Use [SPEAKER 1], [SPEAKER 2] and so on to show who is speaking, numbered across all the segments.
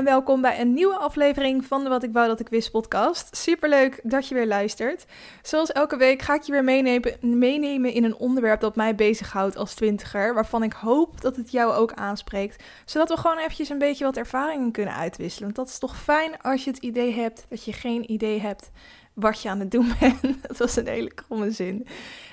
[SPEAKER 1] En welkom bij een nieuwe aflevering van de Wat ik wou dat ik wist podcast. Superleuk dat je weer luistert. Zoals elke week ga ik je weer meenemen, meenemen in een onderwerp dat mij bezighoudt als twintiger, waarvan ik hoop dat het jou ook aanspreekt, zodat we gewoon eventjes een beetje wat ervaringen kunnen uitwisselen. Want dat is toch fijn als je het idee hebt dat je geen idee hebt wat je aan het doen bent. dat was een hele kromme zin.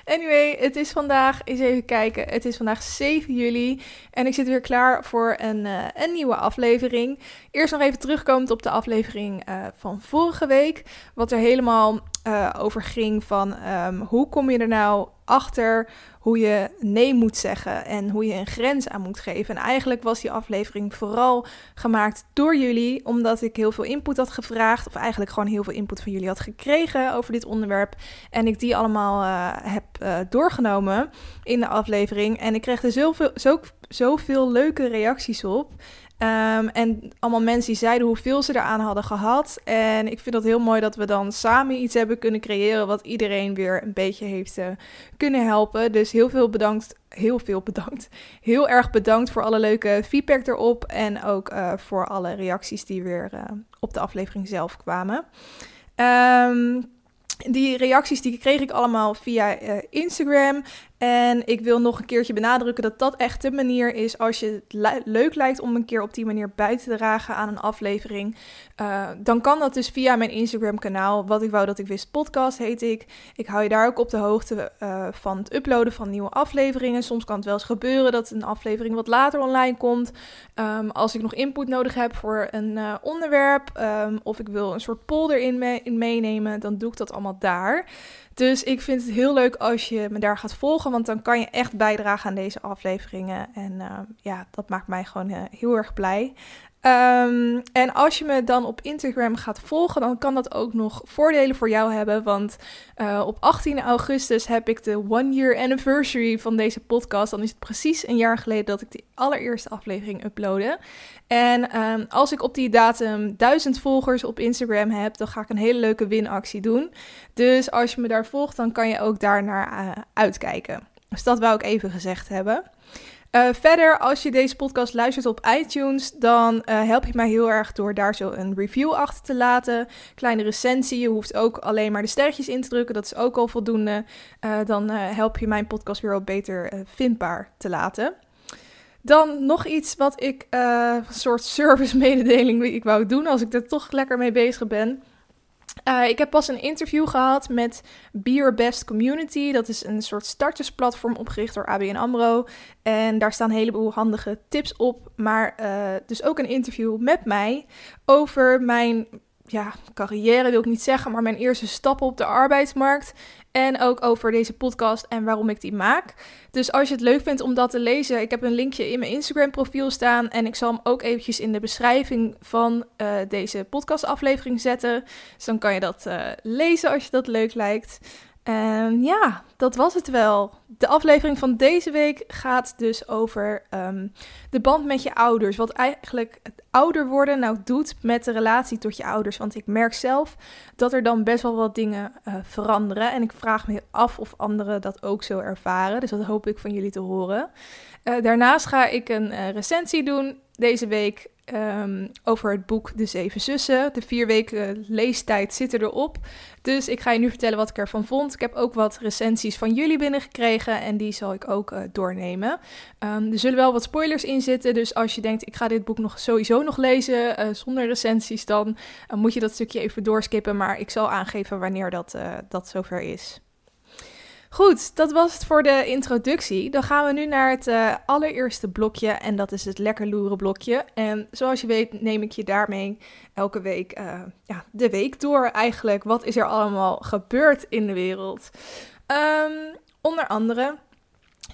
[SPEAKER 1] Anyway, het is vandaag, eens even kijken, het is vandaag 7 juli en ik zit weer klaar voor een, uh, een nieuwe aflevering. Eerst nog even terugkomend op de aflevering uh, van vorige week, wat er helemaal uh, over ging van um, hoe kom je er nou achter hoe je nee moet zeggen en hoe je een grens aan moet geven. En eigenlijk was die aflevering vooral gemaakt door jullie, omdat ik heel veel input had gevraagd, of eigenlijk gewoon heel veel input van jullie had gekregen over dit onderwerp. En ik die allemaal uh, heb uh, doorgenomen in de aflevering. En ik kreeg er zoveel, zo, zoveel leuke reacties op. Um, en allemaal mensen die zeiden hoeveel ze eraan hadden gehad. En ik vind dat heel mooi dat we dan samen iets hebben kunnen creëren. wat iedereen weer een beetje heeft uh, kunnen helpen. Dus heel veel bedankt. Heel veel bedankt. Heel erg bedankt voor alle leuke feedback erop. En ook uh, voor alle reacties die weer uh, op de aflevering zelf kwamen. Um, die reacties die kreeg ik allemaal via Instagram. En ik wil nog een keertje benadrukken dat dat echt de manier is als je het leuk lijkt om een keer op die manier bij te dragen aan een aflevering. Uh, dan kan dat dus via mijn Instagram kanaal. Wat ik wou dat ik wist podcast heet ik. Ik hou je daar ook op de hoogte uh, van het uploaden van nieuwe afleveringen. Soms kan het wel eens gebeuren dat een aflevering wat later online komt. Um, als ik nog input nodig heb voor een uh, onderwerp um, of ik wil een soort poll erin me in meenemen, dan doe ik dat allemaal daar. Dus ik vind het heel leuk als je me daar gaat volgen, want dan kan je echt bijdragen aan deze afleveringen. En uh, ja, dat maakt mij gewoon uh, heel erg blij. Um, en als je me dan op Instagram gaat volgen, dan kan dat ook nog voordelen voor jou hebben. Want uh, op 18 augustus heb ik de one year anniversary van deze podcast. Dan is het precies een jaar geleden dat ik de allereerste aflevering uploadde. En um, als ik op die datum 1000 volgers op Instagram heb, dan ga ik een hele leuke winactie doen. Dus als je me daar volgt, dan kan je ook daar naar uh, uitkijken. Dus dat wou ik even gezegd hebben. Uh, verder, als je deze podcast luistert op iTunes, dan uh, help je mij heel erg door daar zo een review achter te laten. Kleine recensie, je hoeft ook alleen maar de sterretjes in te drukken, dat is ook al voldoende. Uh, dan help je mijn podcast weer wat beter vindbaar te laten. Dan nog iets wat ik, een soort service mededeling ik wou doen als ik er toch lekker mee bezig ben. Uh, ik heb pas een interview gehad met Be Your Best Community. Dat is een soort startersplatform opgericht door ABN AMRO. En daar staan een heleboel handige tips op. Maar uh, dus ook een interview met mij over mijn ja, carrière wil ik niet zeggen, maar mijn eerste stappen op de arbeidsmarkt. En ook over deze podcast en waarom ik die maak. Dus als je het leuk vindt om dat te lezen, ik heb een linkje in mijn Instagram profiel staan. En ik zal hem ook eventjes in de beschrijving van uh, deze podcastaflevering zetten. Dus dan kan je dat uh, lezen als je dat leuk lijkt. En ja, dat was het wel. De aflevering van deze week gaat dus over um, de band met je ouders. Wat eigenlijk het ouder worden nou doet met de relatie tot je ouders. Want ik merk zelf dat er dan best wel wat dingen uh, veranderen. En ik vraag me af of anderen dat ook zo ervaren. Dus dat hoop ik van jullie te horen. Uh, daarnaast ga ik een uh, recensie doen deze week um, over het boek De Zeven Zussen. De vier weken leestijd zit erop. Dus ik ga je nu vertellen wat ik ervan vond. Ik heb ook wat recensies van jullie binnengekregen en die zal ik ook uh, doornemen. Um, er zullen wel wat spoilers in zitten, dus als je denkt ik ga dit boek nog sowieso nog lezen uh, zonder recensies, dan uh, moet je dat stukje even doorskippen. Maar ik zal aangeven wanneer dat, dat zover is. Goed, dat was het voor de introductie. Dan gaan we nu naar het uh, allereerste blokje en dat is het lekker loeren blokje. En zoals je weet neem ik je daarmee elke week uh, ja, de week door eigenlijk. Wat is er allemaal gebeurd in de wereld? Um, onder andere,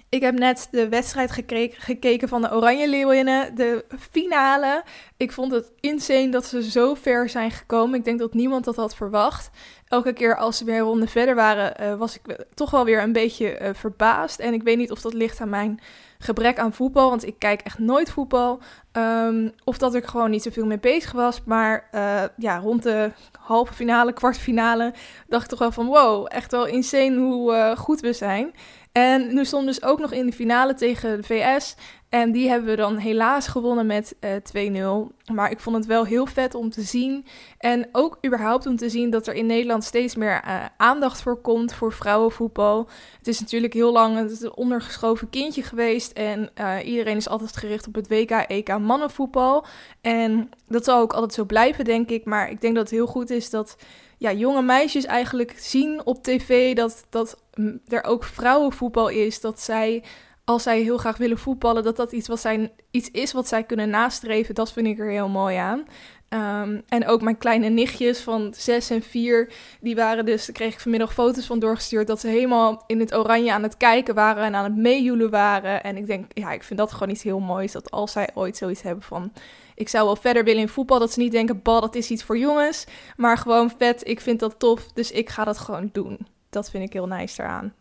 [SPEAKER 1] ik heb net de wedstrijd gekeken, van de Oranje Leeuwinnen, de finale. Ik vond het insane dat ze zo ver zijn gekomen. Ik denk dat niemand dat had verwacht elke keer als ze weer een ronde verder waren, uh, was ik toch wel weer een beetje uh, verbaasd. En ik weet niet of dat ligt aan mijn gebrek aan voetbal, want ik kijk echt nooit voetbal. Um, of dat ik gewoon niet zoveel mee bezig was. Maar uh, ja, rond de halve finale, kwartfinale, dacht ik toch wel van wow, echt wel insane hoe goed we zijn. En nu stond dus ook nog in de finale tegen de VS. En die hebben we dan helaas gewonnen met uh, 2-0. Maar ik vond het wel heel vet om te zien. En ook überhaupt om te zien dat er in Nederland steeds meer uh, aandacht voor komt voor vrouwenvoetbal. Het is natuurlijk heel lang een ondergeschoven kindje geweest. En uh, iedereen is altijd gericht op het WK, EK mannenvoetbal. En dat zal ook altijd zo blijven, denk ik. Maar ik denk dat het heel goed is dat ja, jonge meisjes eigenlijk zien op tv dat, dat er ook vrouwenvoetbal is. Dat zij als zij heel graag willen voetballen, dat dat iets, wat zij, iets is wat zij kunnen nastreven. Dat vind ik er heel mooi aan. Um, en ook mijn kleine nichtjes van 6 en 4, die waren dus, daar kreeg ik vanmiddag foto's van doorgestuurd, dat ze helemaal in het oranje aan het kijken waren en aan het meejoelen waren. En ik denk, ja, ik vind dat gewoon iets heel moois, dat als zij ooit zoiets hebben van, ik zou wel verder willen in voetbal, dat ze niet denken, bal, dat is iets voor jongens, maar gewoon vet, ik vind dat tof, dus ik ga dat gewoon doen. Dat vind ik heel nice eraan.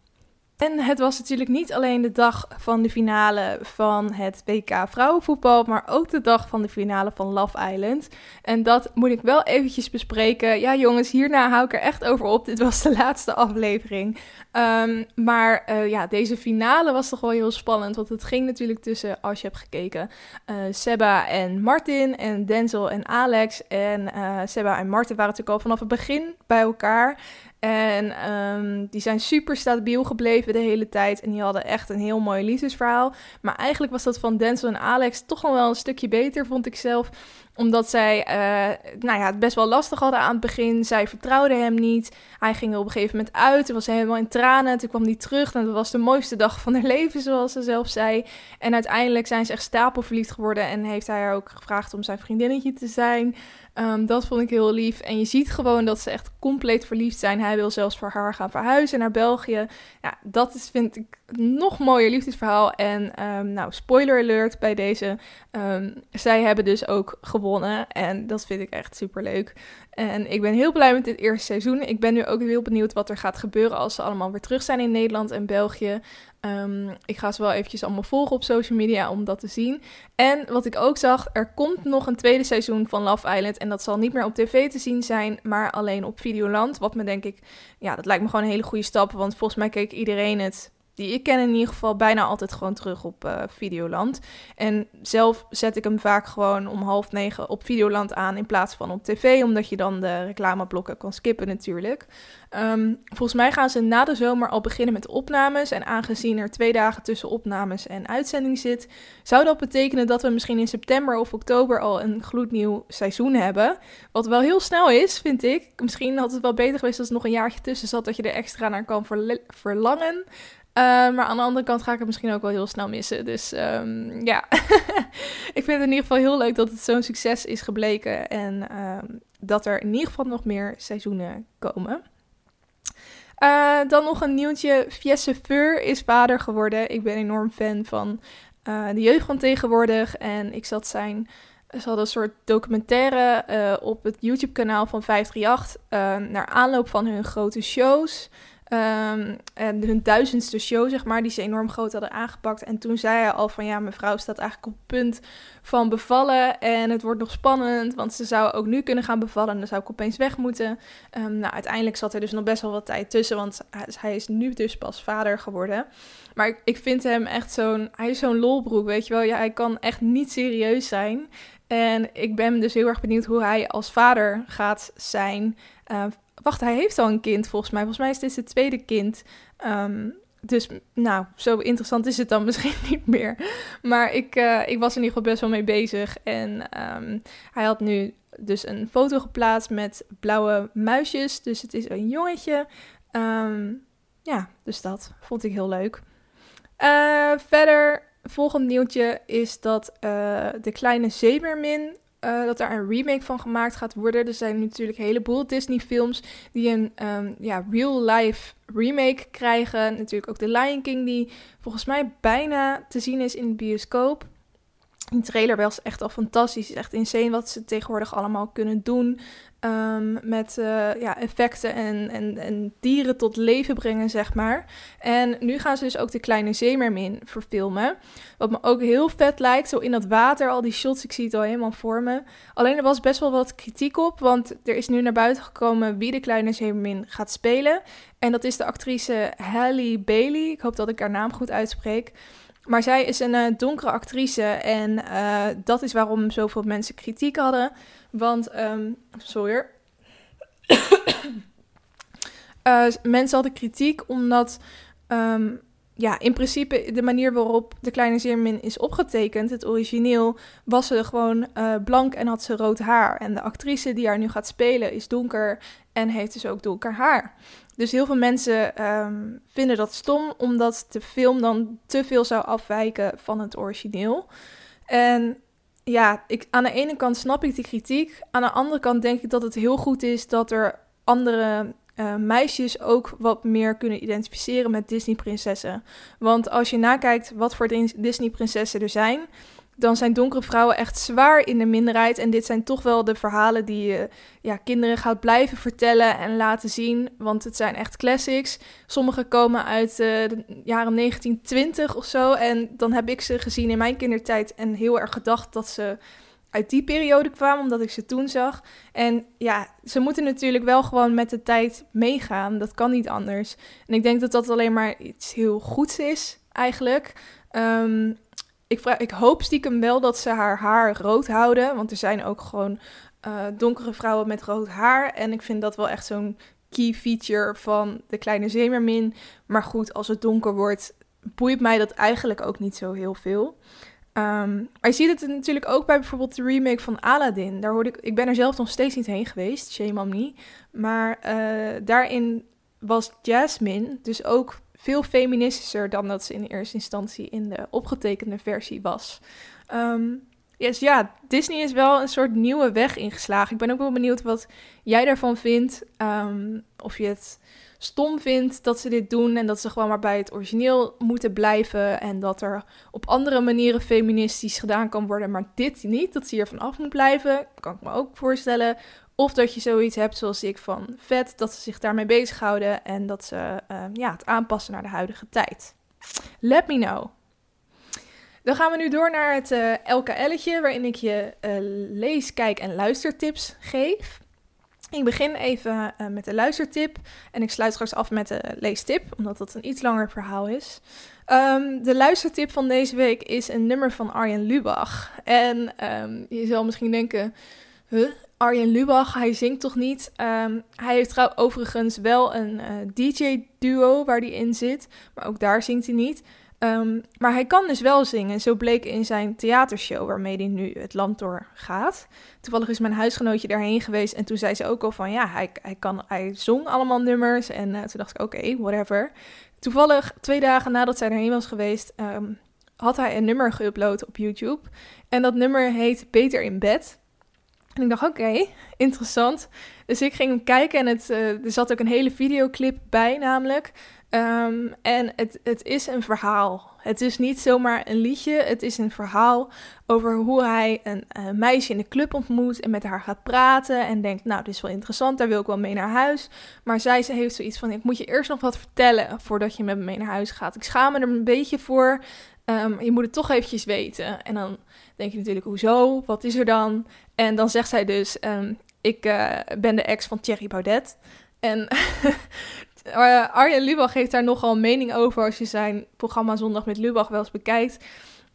[SPEAKER 1] En het was natuurlijk niet alleen de dag van de finale van het WK vrouwenvoetbal, maar ook de dag van de finale van Love Island. En dat moet ik wel eventjes bespreken. Ja, jongens, hierna hou ik er echt over op. Dit was de laatste aflevering. Um, maar uh, ja, deze finale was toch wel heel spannend. Want het ging natuurlijk tussen, als je hebt gekeken, uh, Seba en Martin en Denzel en Alex. En uh, Seba en Martin waren natuurlijk al vanaf het begin bij elkaar. En um, die zijn super stabiel gebleven de hele tijd. En die hadden echt een heel mooi liefdesverhaal. Maar eigenlijk was dat van Denzel en Alex toch wel een stukje beter, vond ik zelf omdat zij uh, nou ja, het best wel lastig hadden aan het begin. Zij vertrouwde hem niet. Hij ging er op een gegeven moment uit. Toen was helemaal in tranen. Toen kwam hij terug. En dat was de mooiste dag van haar leven, zoals ze zelf zei. En uiteindelijk zijn ze echt stapelverliefd geworden. En heeft hij haar ook gevraagd om zijn vriendinnetje te zijn. Um, dat vond ik heel lief. En je ziet gewoon dat ze echt compleet verliefd zijn. Hij wil zelfs voor haar gaan verhuizen naar België. Ja, dat is, vind ik, nog mooier liefdesverhaal. En um, nou, spoiler alert bij deze. Um, zij hebben dus ook gewonnen. En dat vind ik echt super leuk. En ik ben heel blij met dit eerste seizoen. Ik ben nu ook heel benieuwd wat er gaat gebeuren als ze allemaal weer terug zijn in Nederland en België. Um, ik ga ze wel eventjes allemaal volgen op social media om dat te zien. En wat ik ook zag, er komt nog een tweede seizoen van Love Island. En dat zal niet meer op tv te zien zijn, maar alleen op Videoland. Wat me denk ik, ja, dat lijkt me gewoon een hele goede stap. Want volgens mij keek iedereen het die ik ken in ieder geval bijna altijd gewoon terug op uh, Videoland. En zelf zet ik hem vaak gewoon om half negen op Videoland aan in plaats van op tv, omdat je dan de reclameblokken kan skippen natuurlijk. Um, volgens mij gaan ze na de zomer al beginnen met opnames. En aangezien er twee dagen tussen opnames en uitzending zit, zou dat betekenen dat we misschien in september of oktober al een gloednieuw seizoen hebben. Wat wel heel snel is, vind ik. Misschien had het wel beter geweest als er nog een jaartje tussen zat, dat je er extra naar kan verlangen. Uh, maar aan de andere kant ga ik het misschien ook wel heel snel missen. Dus um, ja, ik vind het in ieder geval heel leuk dat het zo'n succes is gebleken. En um, dat er in ieder geval nog meer seizoenen komen. Uh, dan nog een nieuwtje. Fiesse Feur is vader geworden. Ik ben enorm fan van uh, de jeugd van tegenwoordig. En ik zat zijn... Ze een soort documentaire op het YouTube-kanaal van 538... naar aanloop van hun grote shows... Um, en hun duizendste show, zeg maar, die ze enorm groot hadden aangepakt. En toen zei hij al van ja, mijn vrouw staat eigenlijk op het punt van bevallen. En het wordt nog spannend, want ze zou ook nu kunnen gaan bevallen. En dan zou ik opeens weg moeten. Um, nou, uiteindelijk zat er dus nog best wel wat tijd tussen, want hij is nu dus pas vader geworden. Maar ik, ik vind hem echt zo'n, hij is zo'n lolbroek, weet je wel. Ja, hij kan echt niet serieus zijn. En ik ben dus heel erg benieuwd hoe hij als vader gaat zijn. Uh, Wacht, hij heeft al een kind volgens mij. Volgens mij is dit het tweede kind. Um, dus nou, zo interessant is het dan misschien niet meer. Maar ik, uh, ik was in ieder geval best wel mee bezig. En um, hij had nu dus een foto geplaatst met blauwe muisjes. Dus het is een jongetje. Um, ja, dus dat vond ik heel leuk. Uh, verder, volgend nieuwtje is dat uh, de kleine zeemermin uh, dat daar een remake van gemaakt gaat worden. Er zijn natuurlijk een heleboel Disney-films die een um, ja, real-life remake krijgen. Natuurlijk ook The Lion King, die volgens mij bijna te zien is in de bioscoop. Die trailer was echt al fantastisch. Het is echt insane wat ze tegenwoordig allemaal kunnen doen. Um, met uh, ja, effecten en, en, en dieren tot leven brengen, zeg maar. En nu gaan ze dus ook de kleine zeemermin verfilmen. Wat me ook heel vet lijkt, zo in dat water, al die shots, ik zie het al helemaal voor me. Alleen er was best wel wat kritiek op, want er is nu naar buiten gekomen wie de kleine zeemermin gaat spelen. En dat is de actrice Halle Bailey. Ik hoop dat ik haar naam goed uitspreek. Maar zij is een uh, donkere actrice en uh, dat is waarom zoveel mensen kritiek hadden. Want, um, sorry. uh, mensen hadden kritiek omdat, um, ja, in principe de manier waarop de kleine Zeermin is opgetekend, het origineel, was ze gewoon blank en had ze rood haar. En de actrice die haar nu gaat spelen is donker en heeft dus ook donker haar. Dus heel veel mensen um, vinden dat stom, omdat de film dan te veel zou afwijken van het origineel. En ja, ik, aan de ene kant snap ik die kritiek. Aan de andere kant denk ik dat het heel goed is dat er andere uh, meisjes ook wat meer kunnen identificeren met Disney-prinsessen. Want als je nakijkt wat voor Disney-prinsessen er zijn, dan zijn donkere vrouwen echt zwaar in de minderheid. En dit zijn toch wel de verhalen die je ja, kinderen gaat blijven vertellen en laten zien. Want het zijn echt classics. Sommige komen uit uh, de jaren 1920 of zo. En dan heb ik ze gezien in mijn kindertijd en heel erg gedacht dat ze uit die periode kwamen, omdat ik ze toen zag. En ja, ze moeten natuurlijk wel gewoon met de tijd meegaan. Dat kan niet anders. En ik denk dat dat alleen maar iets heel goeds is, eigenlijk. Um, ik, ik hoop stiekem wel dat ze haar haar rood houden. Want er zijn ook gewoon uh, donkere vrouwen met rood haar. En ik vind dat wel echt zo'n key feature van de kleine zeemermin. Maar goed, als het donker wordt, boeit mij dat eigenlijk ook niet zo heel veel. Um, maar je ziet het natuurlijk ook bij bijvoorbeeld de remake van Aladdin. Daar hoorde ik, ik ben er zelf nog steeds niet heen geweest, shame on me. Maar uh, daarin was Jasmine dus ook veel feministischer dan dat ze in eerste instantie in de opgetekende versie was. Um, ja, Disney is wel een soort nieuwe weg ingeslagen. Ik ben ook wel benieuwd wat jij daarvan vindt. Um, of je het stom vindt dat ze dit doen en dat ze gewoon maar bij het origineel moeten blijven. En dat er op andere manieren feministisch gedaan kan worden, maar dit niet. Dat ze hier vanaf moet blijven. Kan ik me ook voorstellen. Of dat je zoiets hebt zoals ik van vet, dat ze zich daarmee bezighouden en dat ze uh, ja, het aanpassen naar de huidige tijd. Let me know. Dan gaan we nu door naar het uh, LKL'tje, waarin ik je uh, lees, kijk en luistertips geef. Ik begin even uh, met de luistertip en ik sluit straks af met de leestip, omdat dat een iets langer verhaal is. Um, de luistertip van deze week is een nummer van Arjen Lubach. En um, je zal misschien denken, huh, Arjen Lubach, hij zingt toch niet? Um, hij heeft trouw overigens wel een uh, DJ-duo waar hij in zit, maar ook daar zingt hij niet. Um, maar hij kan dus wel zingen. Zo bleek in zijn theatershow waarmee hij nu het land door gaat. Toevallig is mijn huisgenootje daarheen geweest en toen zei ze ook al van ja, hij, hij, kan, hij zong allemaal nummers. En uh, toen dacht ik oké, whatever. Toevallig twee dagen nadat zij erheen was geweest, um, had hij een nummer geüpload op YouTube. En dat nummer heet Beter in bed. En ik dacht, oké, interessant. Dus ik ging hem kijken en het, uh, er zat ook een hele videoclip bij namelijk. Um, en het, het is een verhaal. Het is niet zomaar een liedje. Het is een verhaal over hoe hij een, een meisje in de club ontmoet en met haar gaat praten. En denkt, nou, dit is wel interessant, daar wil ik wel mee naar huis. Maar zij ze heeft zoiets van, ik moet je eerst nog wat vertellen voordat je met me mee naar huis gaat. Ik schaam me er een beetje voor. Um, je moet het toch eventjes weten. En dan denk je natuurlijk, hoezo? Wat is er dan? En dan zegt zij dus, um, ik uh, ben de ex van Thierry Baudet. En Arjen Lubach heeft daar nogal mening over als je zijn programma Zondag met Lubach wel eens bekijkt.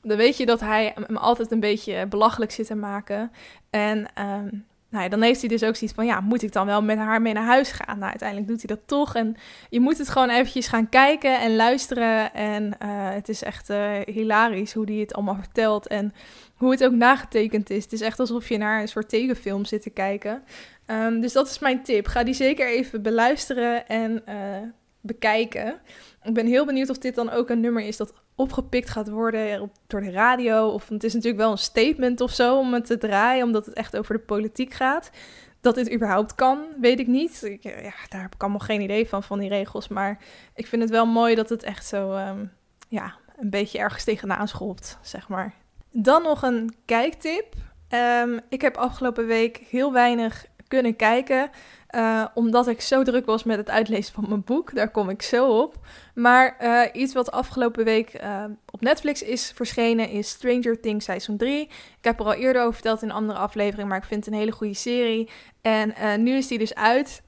[SPEAKER 1] Dan weet je dat hij me altijd een beetje belachelijk zit te maken. En um, nou ja, dan heeft hij dus ook zoiets van, ja, moet ik dan wel met haar mee naar huis gaan? Nou, uiteindelijk doet hij dat toch. En je moet het gewoon eventjes gaan kijken en luisteren. En uh, het is echt uh, hilarisch hoe hij het allemaal vertelt en hoe het ook nagetekend is. Het is echt alsof je naar een soort tekenfilm zit te kijken. Um, dus dat is mijn tip. Ga die zeker even beluisteren en uh, bekijken. Ik ben heel benieuwd of dit dan ook een nummer is dat opgepikt gaat worden door de radio. Of het is natuurlijk wel een statement of zo om het te draaien, omdat het echt over de politiek gaat. Dat dit überhaupt kan, weet ik niet. Ik, ja, daar heb ik allemaal geen idee van, van die regels. Maar ik vind het wel mooi dat het echt zo, um, ja, een beetje ergens tegenaan schopt, zeg maar. Dan nog een kijktip. Um, ik heb afgelopen week heel weinig kunnen kijken. Uh, omdat ik zo druk was met het uitlezen van mijn boek. Daar kom ik zo op. Maar uh, iets wat afgelopen week uh, op Netflix is verschenen is Stranger Things seizoen 3. Ik heb er al eerder over verteld in een andere aflevering, maar ik vind het een hele goede serie. En nu is die dus uit.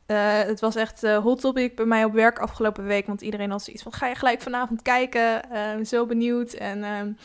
[SPEAKER 1] het was echt hot topic bij mij op werk afgelopen week, want iedereen had zoiets van, ga je gelijk vanavond kijken? zo benieuwd en...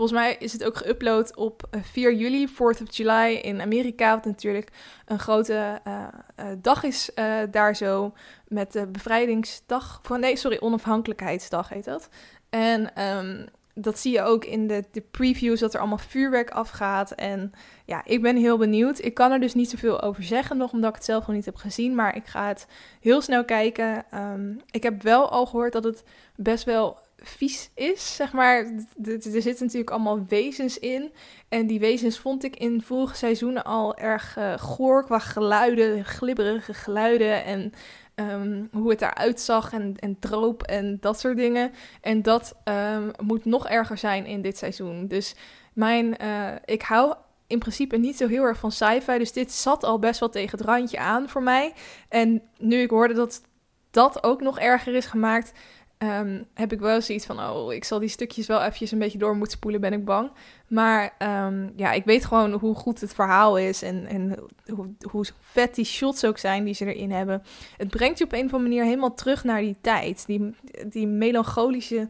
[SPEAKER 1] Ehm, Volgens mij is het ook geüpload op 4 eh, juli, 4th of July in Amerika. Wat natuurlijk een grote uh, uh, dag is daar zo. Met de bevrijdingsdag. Nee, sorry, onafhankelijkheidsdag heet dat. En um, dat zie je ook in de, de previews, dat er allemaal vuurwerk afgaat. En ja, ik ben heel benieuwd. Ik kan er dus niet zoveel over zeggen nog, omdat ik het zelf nog niet heb gezien. Maar ik ga het heel snel kijken. Um, ik heb wel al gehoord dat het best wel vies is, zeg maar. Er zitten natuurlijk allemaal wezens in. En die wezens vond ik in vorige seizoenen al erg uh, goor qua geluiden, glibberige geluiden en um, hoe het eruit zag en, en droop en dat soort dingen. En dat um, moet nog erger zijn in dit seizoen. Dus mijn, uh, ik hou in principe niet zo heel erg van sci-fi, dus dit zat al best wel tegen het randje aan voor mij. En nu ik hoorde dat dat ook nog erger is gemaakt, um, heb ik wel zoiets van, oh, ik zal die stukjes wel eventjes een beetje door moeten spoelen, ben ik bang. Maar um, ja, ik weet gewoon hoe goed het verhaal is en, en hoe, hoe vet die shots ook zijn die ze erin hebben. Het brengt je op een of andere manier helemaal terug naar die tijd. Die, die melancholische,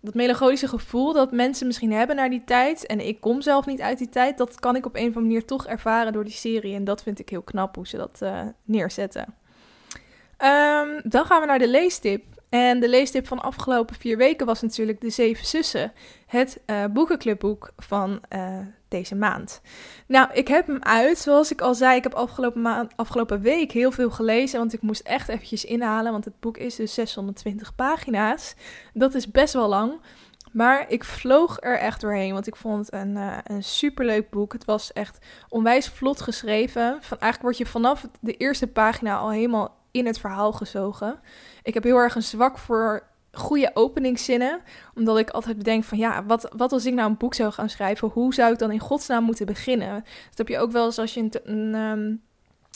[SPEAKER 1] dat melancholische gevoel dat mensen misschien hebben naar die tijd. En ik kom zelf niet uit die tijd. Dat kan ik op een of andere manier toch ervaren door die serie. En dat vind ik heel knap hoe ze dat uh, neerzetten. Um, dan gaan we naar de leestip. En de leestip van de afgelopen vier weken was natuurlijk De Zeven Zussen. Het uh, boekenclubboek van uh, deze maand. Nou, ik heb hem uit. Zoals ik al zei, ik heb afgelopen, afgelopen week heel veel gelezen. Want ik moest echt eventjes inhalen. Want het boek is dus 620 pagina's. Dat is best wel lang. Maar ik vloog er echt doorheen, want ik vond het een, uh, een superleuk boek. Het was echt onwijs vlot geschreven. Van, eigenlijk word je vanaf de eerste pagina al helemaal in het verhaal gezogen. Ik heb heel erg een zwak voor goede openingszinnen. Omdat ik altijd bedenk van ja, wat, wat als ik nou een boek zou gaan schrijven? Hoe zou ik dan in godsnaam moeten beginnen? Dat heb je ook wel eens als je een, ehm,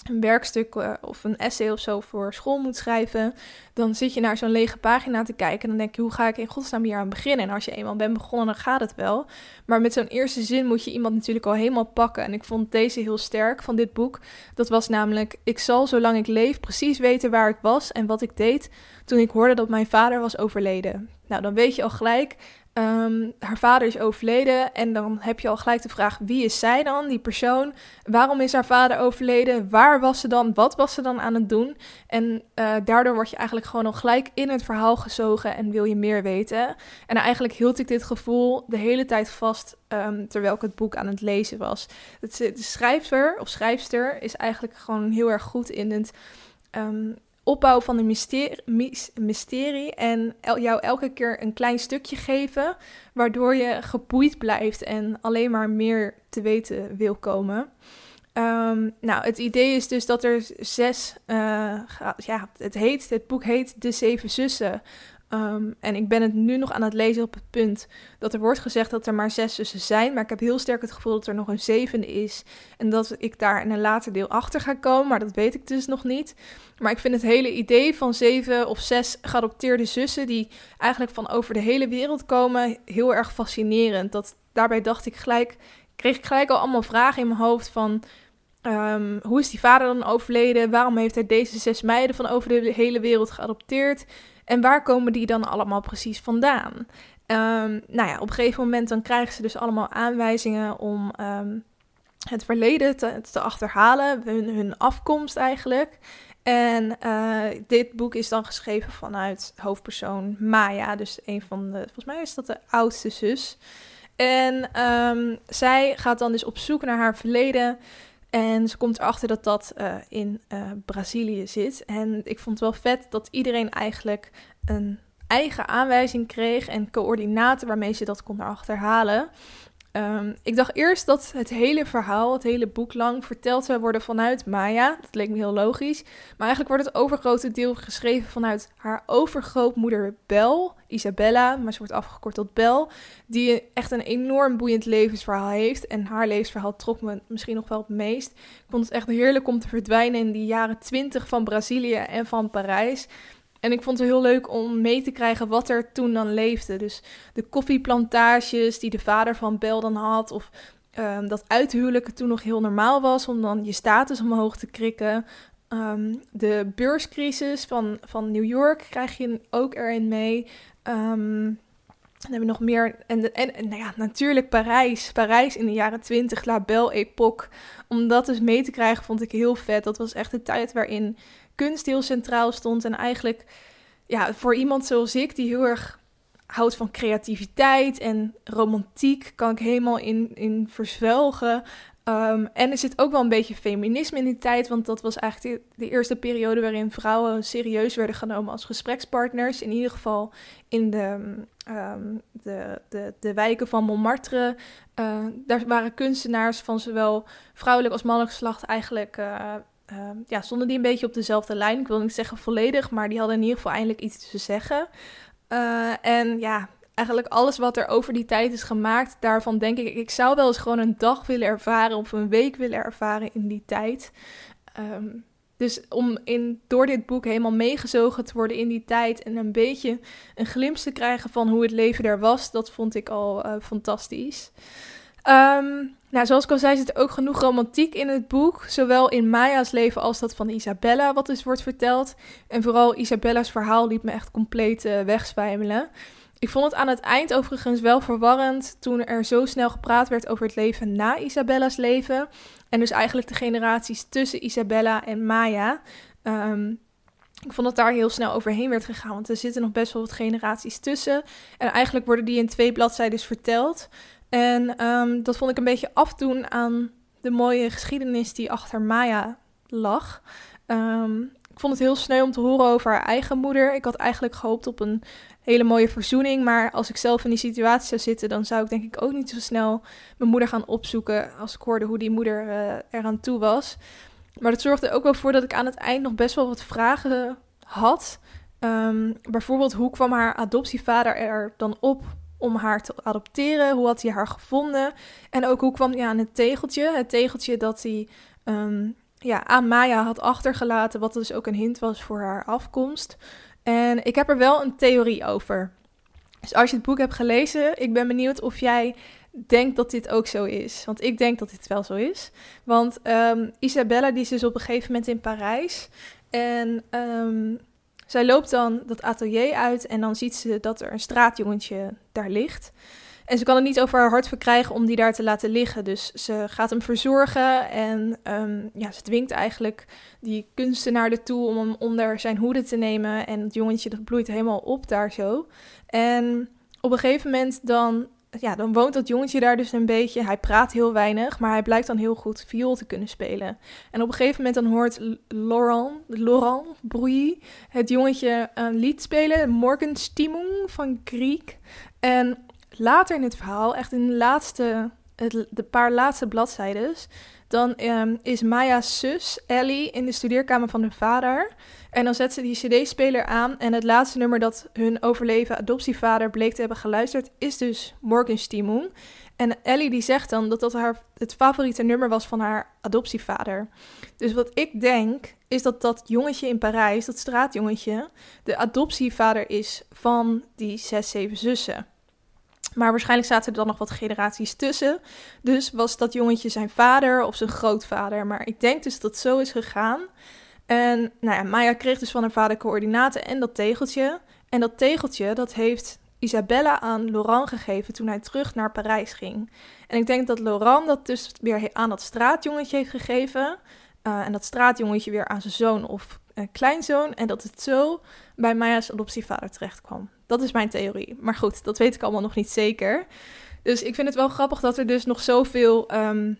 [SPEAKER 1] een werkstuk uh, of een essay of zo voor school moet schrijven, dan zit je naar zo'n lege pagina te kijken en dan denk je, hoe ga ik in godsnaam hier aan beginnen? En als je eenmaal bent begonnen, dan gaat het wel. Maar met zo'n eerste zin moet je iemand natuurlijk al helemaal pakken. En ik vond deze heel sterk van dit boek. Dat was namelijk, ik zal zolang ik leef precies weten waar ik was en wat ik deed toen ik hoorde dat mijn vader was overleden. Nou, dan weet je al gelijk, Um, haar vader is overleden en dan heb je al gelijk de vraag: wie is zij dan, die persoon? Waarom is haar vader overleden? Waar was ze dan? Wat was ze dan aan het doen? En uh, daardoor word je eigenlijk gewoon al gelijk in het verhaal gezogen en wil je meer weten. En eigenlijk hield ik dit gevoel de hele tijd vast um, terwijl ik het boek aan het lezen was. De schrijver of schrijfster is eigenlijk gewoon heel erg goed in het. Um, opbouw van een mysterie, mysterie en jou elke keer een klein stukje geven, waardoor je geboeid blijft en alleen maar meer te weten wil komen. Um, nou, het idee is dus dat er zes, uh, ja, het heet, het boek heet De Zeven Zussen. Um, en ik ben het nu nog aan het lezen op het punt dat er wordt gezegd dat er maar zes zussen zijn. Maar ik heb heel sterk het gevoel dat er nog een zevende is. En dat ik daar in een later deel achter ga komen. Maar dat weet ik dus nog niet. Maar ik vind het hele idee van zeven of zes geadopteerde zussen. die eigenlijk van over de hele wereld komen. heel erg fascinerend. Dat, daarbij dacht ik gelijk. kreeg ik gelijk al allemaal vragen in mijn hoofd van. Um, hoe is die vader dan overleden? Waarom heeft hij deze zes meiden van over de hele wereld geadopteerd? En waar komen die dan allemaal precies vandaan? Um, nou ja, op een gegeven moment dan krijgen ze dus allemaal aanwijzingen om um, het verleden te, te achterhalen, hun, hun, afkomst eigenlijk. En uh, dit boek is dan geschreven vanuit hoofdpersoon Maya, dus een van de, volgens mij is dat de oudste zus. En um, zij gaat dan dus op zoek naar haar verleden. En ze komt erachter dat dat uh, in uh, Brazilië zit. En ik vond het wel vet dat iedereen eigenlijk een eigen aanwijzing kreeg en coördinaten waarmee ze dat kon achterhalen. Ehm, ik dacht eerst dat het hele verhaal, het hele boek lang, verteld zou worden vanuit Maya. Dat leek me heel logisch. Maar eigenlijk wordt het overgrote deel geschreven vanuit haar overgrootmoeder Bel, Isabella, maar ze wordt afgekort tot Bel. Die echt een enorm boeiend levensverhaal heeft. En haar levensverhaal trok me misschien nog wel het meest. Ik vond het echt heerlijk om te verdwijnen in die jaren twintig van Brazilië en van Parijs. En ik vond het heel leuk om mee te krijgen wat er toen dan leefde. Dus de koffieplantages die de vader van Bel dan had. Of um, dat uithuwelijken toen nog heel normaal was om dan je status omhoog te krikken. Um, de beurscrisis van, van New York krijg je ook erin mee. Um, dan hebben we nog meer. En, en, en nou ja, natuurlijk Parijs. Parijs in de jaren 20, La Belle Époque. Om dat dus mee te krijgen vond ik heel vet. Dat was echt de tijd waarin kunst heel centraal stond. En eigenlijk, ja, voor iemand zoals ik, die heel erg houdt van creativiteit en romantiek, kan ik helemaal in, in verzwelgen. Um, en er zit ook wel een beetje feminisme in die tijd, want dat was eigenlijk de, eerste periode waarin vrouwen serieus werden genomen als gesprekspartners. In ieder geval in de, um, de, de, de wijken van Montmartre. Uh, daar waren kunstenaars van zowel vrouwelijk als mannelijk geslacht eigenlijk uh, Ehm, ja, stonden die een beetje op dezelfde lijn. Ik wil niet zeggen volledig, maar die hadden in ieder geval eindelijk iets te zeggen. Uh, en ja, eigenlijk alles wat er over die tijd is gemaakt, daarvan denk ik, ik zou wel eens gewoon een dag willen ervaren of een week willen ervaren in die tijd. Um, dus om in, door dit boek helemaal meegezogen te worden in die tijd en een beetje een glimp te krijgen van hoe het leven er was, dat vond ik al uh, fantastisch. Um, nou, zoals ik al zei, zit er ook genoeg romantiek in het boek. Zowel in Maya's leven als dat van Isabella, wat dus wordt verteld. En vooral Isabella's verhaal liet me echt compleet uh, wegzwijmelen. Ik vond het aan het eind overigens wel verwarrend toen er zo snel gepraat werd over het leven na Isabella's leven. En dus eigenlijk de generaties tussen Isabella en Maya. Um, ik vond dat daar heel snel overheen werd gegaan, want er zitten nog best wel wat generaties tussen. En eigenlijk worden die in twee bladzijden verteld. En um, dat vond ik een beetje afdoen aan de mooie geschiedenis die achter Maya lag. Um, ik vond het heel sneu om te horen over haar eigen moeder. Ik had eigenlijk gehoopt op een hele mooie verzoening. Maar als ik zelf in die situatie zou zitten, dan zou ik denk ik ook niet zo snel mijn moeder gaan opzoeken. Als ik hoorde hoe die moeder uh, eraan toe was. Maar dat zorgde ook wel voor dat ik aan het eind nog best wel wat vragen had. Um, bijvoorbeeld, hoe kwam haar adoptievader er dan op om haar te adopteren? Hoe had hij haar gevonden? En ook hoe kwam hij aan het tegeltje? Het tegeltje dat hij um, ja, aan Maya had achtergelaten, wat dus ook een hint was voor haar afkomst. En ik heb er wel een theorie over. Dus als je het boek hebt gelezen, ik ben benieuwd of jij denkt dat dit ook zo is. Want ik denk dat dit wel zo is. Want um, Isabella die is dus op een gegeven moment in Parijs. En um, zij loopt dan dat atelier uit en dan ziet ze dat er een straatjongetje daar ligt. En ze kan het niet over haar hart verkrijgen om die daar te laten liggen. Dus ze gaat hem verzorgen en um, ja, ze dwingt eigenlijk die kunstenaar ertoe om hem onder zijn hoede te nemen. En het jongetje bloeit helemaal op daar zo. En op een gegeven moment dan ja, dan woont dat jongetje daar dus een beetje. Hij praat heel weinig, maar hij blijkt dan heel goed viool te kunnen spelen. En op een gegeven moment dan hoort Laurent, Laurent Brouilly het jongetje een lied spelen, Morgenstimmung van Griek. En later in het verhaal, echt in de laatste, het, de paar laatste bladzijden, dan um, is Maya's zus Ellie in de studeerkamer van hun vader. En dan zet ze die CD-speler aan. En het laatste nummer dat hun overleven adoptievader bleek te hebben geluisterd, is dus Morgenstimmung. En Ellie die zegt dan dat dat haar, het favoriete nummer was van haar adoptievader. Dus wat ik denk, is dat dat jongetje in Parijs, dat straatjongetje, de adoptievader is van die zes, zeven zussen. Maar waarschijnlijk zaten er dan nog wat generaties tussen. Dus was dat jongetje zijn vader of zijn grootvader. Maar ik denk dus dat het zo is gegaan. En nou ja, Maya kreeg dus van haar vader coördinaten en dat tegeltje. En dat tegeltje, dat heeft Isabella aan Laurent gegeven toen hij terug naar Parijs ging. En ik denk dat Laurent dat dus weer aan dat straatjongetje heeft gegeven. Uh, en dat straatjongetje weer aan zijn zoon of uh, kleinzoon. En dat het zo bij Maya's adoptievader terecht kwam. Dat is mijn theorie. Maar goed, dat weet ik allemaal nog niet zeker. Dus ik vind het wel grappig dat er dus nog zoveel um,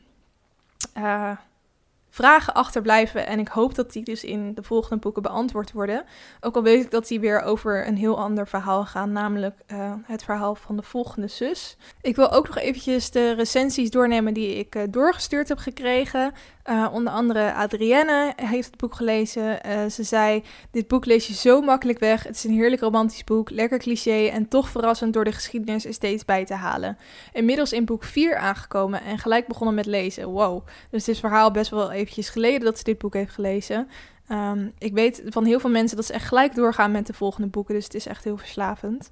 [SPEAKER 1] vragen achterblijven. En ik hoop dat die dus in de volgende boeken beantwoord worden. Ook al weet ik dat die weer over een heel ander verhaal gaan, namelijk uh, het verhaal van de volgende zus. Ik wil ook nog eventjes de recensies doornemen die ik uh, doorgestuurd heb gekregen. Uh, onder andere Adrienne heeft het boek gelezen. Ze zei: Dit boek lees je zo makkelijk weg. Het is een heerlijk romantisch boek, lekker cliché en toch verrassend door de geschiedenis er steeds bij te halen. Inmiddels in boek 4 aangekomen en gelijk begonnen met lezen. Wow. Dus is verhaal best wel eventjes geleden dat ze dit boek heeft gelezen. Um, ik weet van heel veel mensen dat ze echt gelijk doorgaan met de volgende boeken, dus het is echt heel verslavend.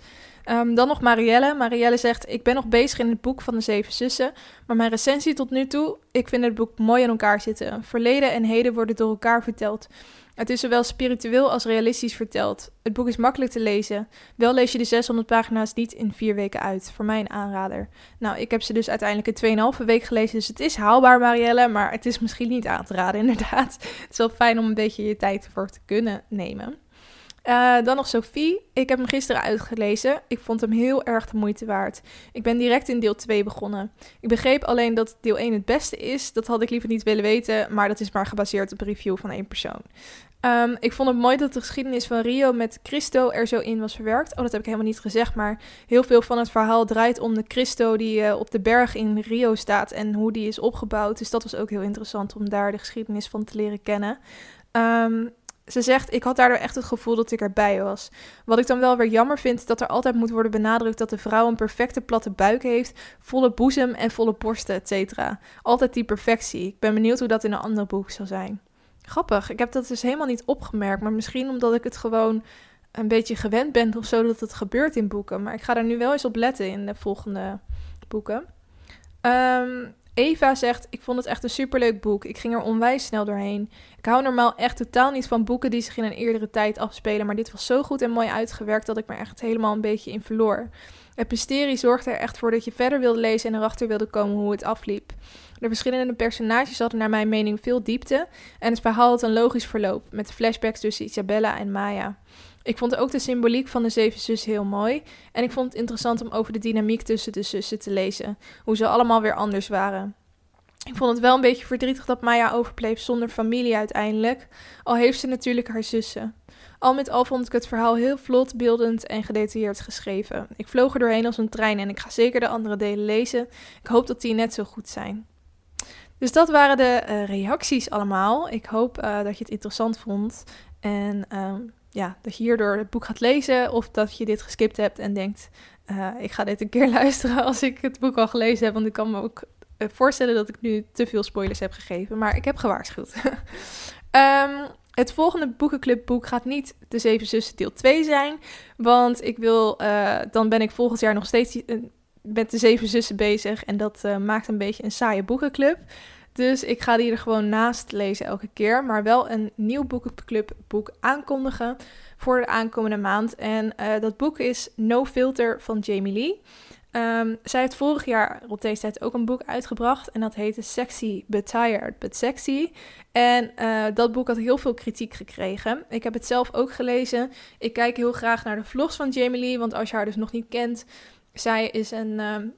[SPEAKER 1] Um, dan nog Marielle. Marielle zegt: Ik ben nog bezig in het boek van de Zeven Zussen. Maar mijn recensie tot nu toe: ik vind het boek mooi in elkaar zitten. Verleden en heden worden door elkaar verteld. Het is zowel spiritueel als realistisch verteld. Het boek is makkelijk te lezen. Wel lees je de 600 pagina's niet in vier weken uit. Voor mij een aanrader. Nou, ik heb ze dus uiteindelijk in 2,5 week gelezen. Dus het is haalbaar, Marielle. Maar het is misschien niet aan te raden, inderdaad. Het is wel fijn om een beetje je tijd ervoor te kunnen nemen. Uh, dan nog Sophie. Ik heb hem gisteren uitgelezen. Ik vond hem heel erg de moeite waard. Ik ben direct in deel 2 begonnen. Ik begreep alleen dat deel 1 het beste is. Dat had ik liever niet willen weten, maar dat is maar gebaseerd op een review van één persoon. Um, ik vond het mooi dat de geschiedenis van Rio met Christo er zo in was verwerkt. Oh, dat heb ik helemaal niet gezegd, maar heel veel van het verhaal draait om de Christo die uh, op de berg in Rio staat en hoe die is opgebouwd. Dus dat was ook heel interessant om daar de geschiedenis van te leren kennen. Um, ze zegt, ik had daardoor echt het gevoel dat ik erbij was. Wat ik dan wel weer jammer vind, dat er altijd moet worden benadrukt dat de vrouw een perfecte platte buik heeft, volle boezem en volle borsten, et cetera. Altijd die perfectie. Ik ben benieuwd hoe dat in een ander boek zal zijn. Grappig, ik heb dat dus helemaal niet opgemerkt, maar misschien omdat ik het gewoon een beetje gewend ben of zo dat het gebeurt in boeken. Maar ik ga er nu wel eens op letten in de volgende boeken. Um, Eva zegt: Ik vond het echt een superleuk boek. Ik ging er onwijs snel doorheen. Ik hou normaal echt totaal niet van boeken die zich in een eerdere tijd afspelen. Maar dit was zo goed en mooi uitgewerkt dat ik me echt helemaal een beetje in verloor. Het mysterie zorgde er echt voor dat je verder wilde lezen en erachter wilde komen hoe het afliep. De verschillende personages hadden naar mijn mening veel diepte. En het verhaal had een logisch verloop. Met flashbacks tussen Isabella en Maya. Ik vond ook de symboliek van de zeven zussen heel mooi. En ik vond het interessant om over de dynamiek tussen de zussen te lezen. Hoe ze allemaal weer anders waren. Ik vond het wel een beetje verdrietig dat Maya overbleef zonder familie uiteindelijk. Al heeft ze natuurlijk haar zussen. Al met al vond ik het verhaal heel vlot, beeldend en gedetailleerd geschreven. Ik vloog er doorheen als een trein en ik ga zeker de andere delen lezen. Ik hoop dat die net zo goed zijn. Dus dat waren de uh, reacties allemaal. Ik hoop uh, dat je het interessant vond. En uh, ja, dat je hierdoor het boek gaat lezen of dat je dit geskipt hebt en denkt, uh, ik ga dit een keer luisteren als ik het boek al gelezen heb, want ik kan me ook uh, voorstellen dat ik nu te veel spoilers heb gegeven, maar ik heb gewaarschuwd. um, het volgende boekenclubboek gaat niet De Zeven Zussen deel 2 zijn, want ik wil, uh, dan ben ik volgend jaar nog steeds met De Zeven Zussen bezig en dat maakt een beetje een saaie boekenclub. Dus ik ga die er gewoon naast lezen elke keer. Maar wel een nieuw boekenclubboek aankondigen voor de aankomende maand. En uh, dat boek is No Filter van Jamie Lee. Um, zij heeft vorig jaar rond deze tijd ook een boek uitgebracht. En dat heette Sexy But Tired But Sexy. En uh, dat boek had heel veel kritiek gekregen. Ik heb het zelf ook gelezen. Ik kijk heel graag naar de vlogs van Jamie Lee. Want als je haar dus nog niet kent, zij is een... Um,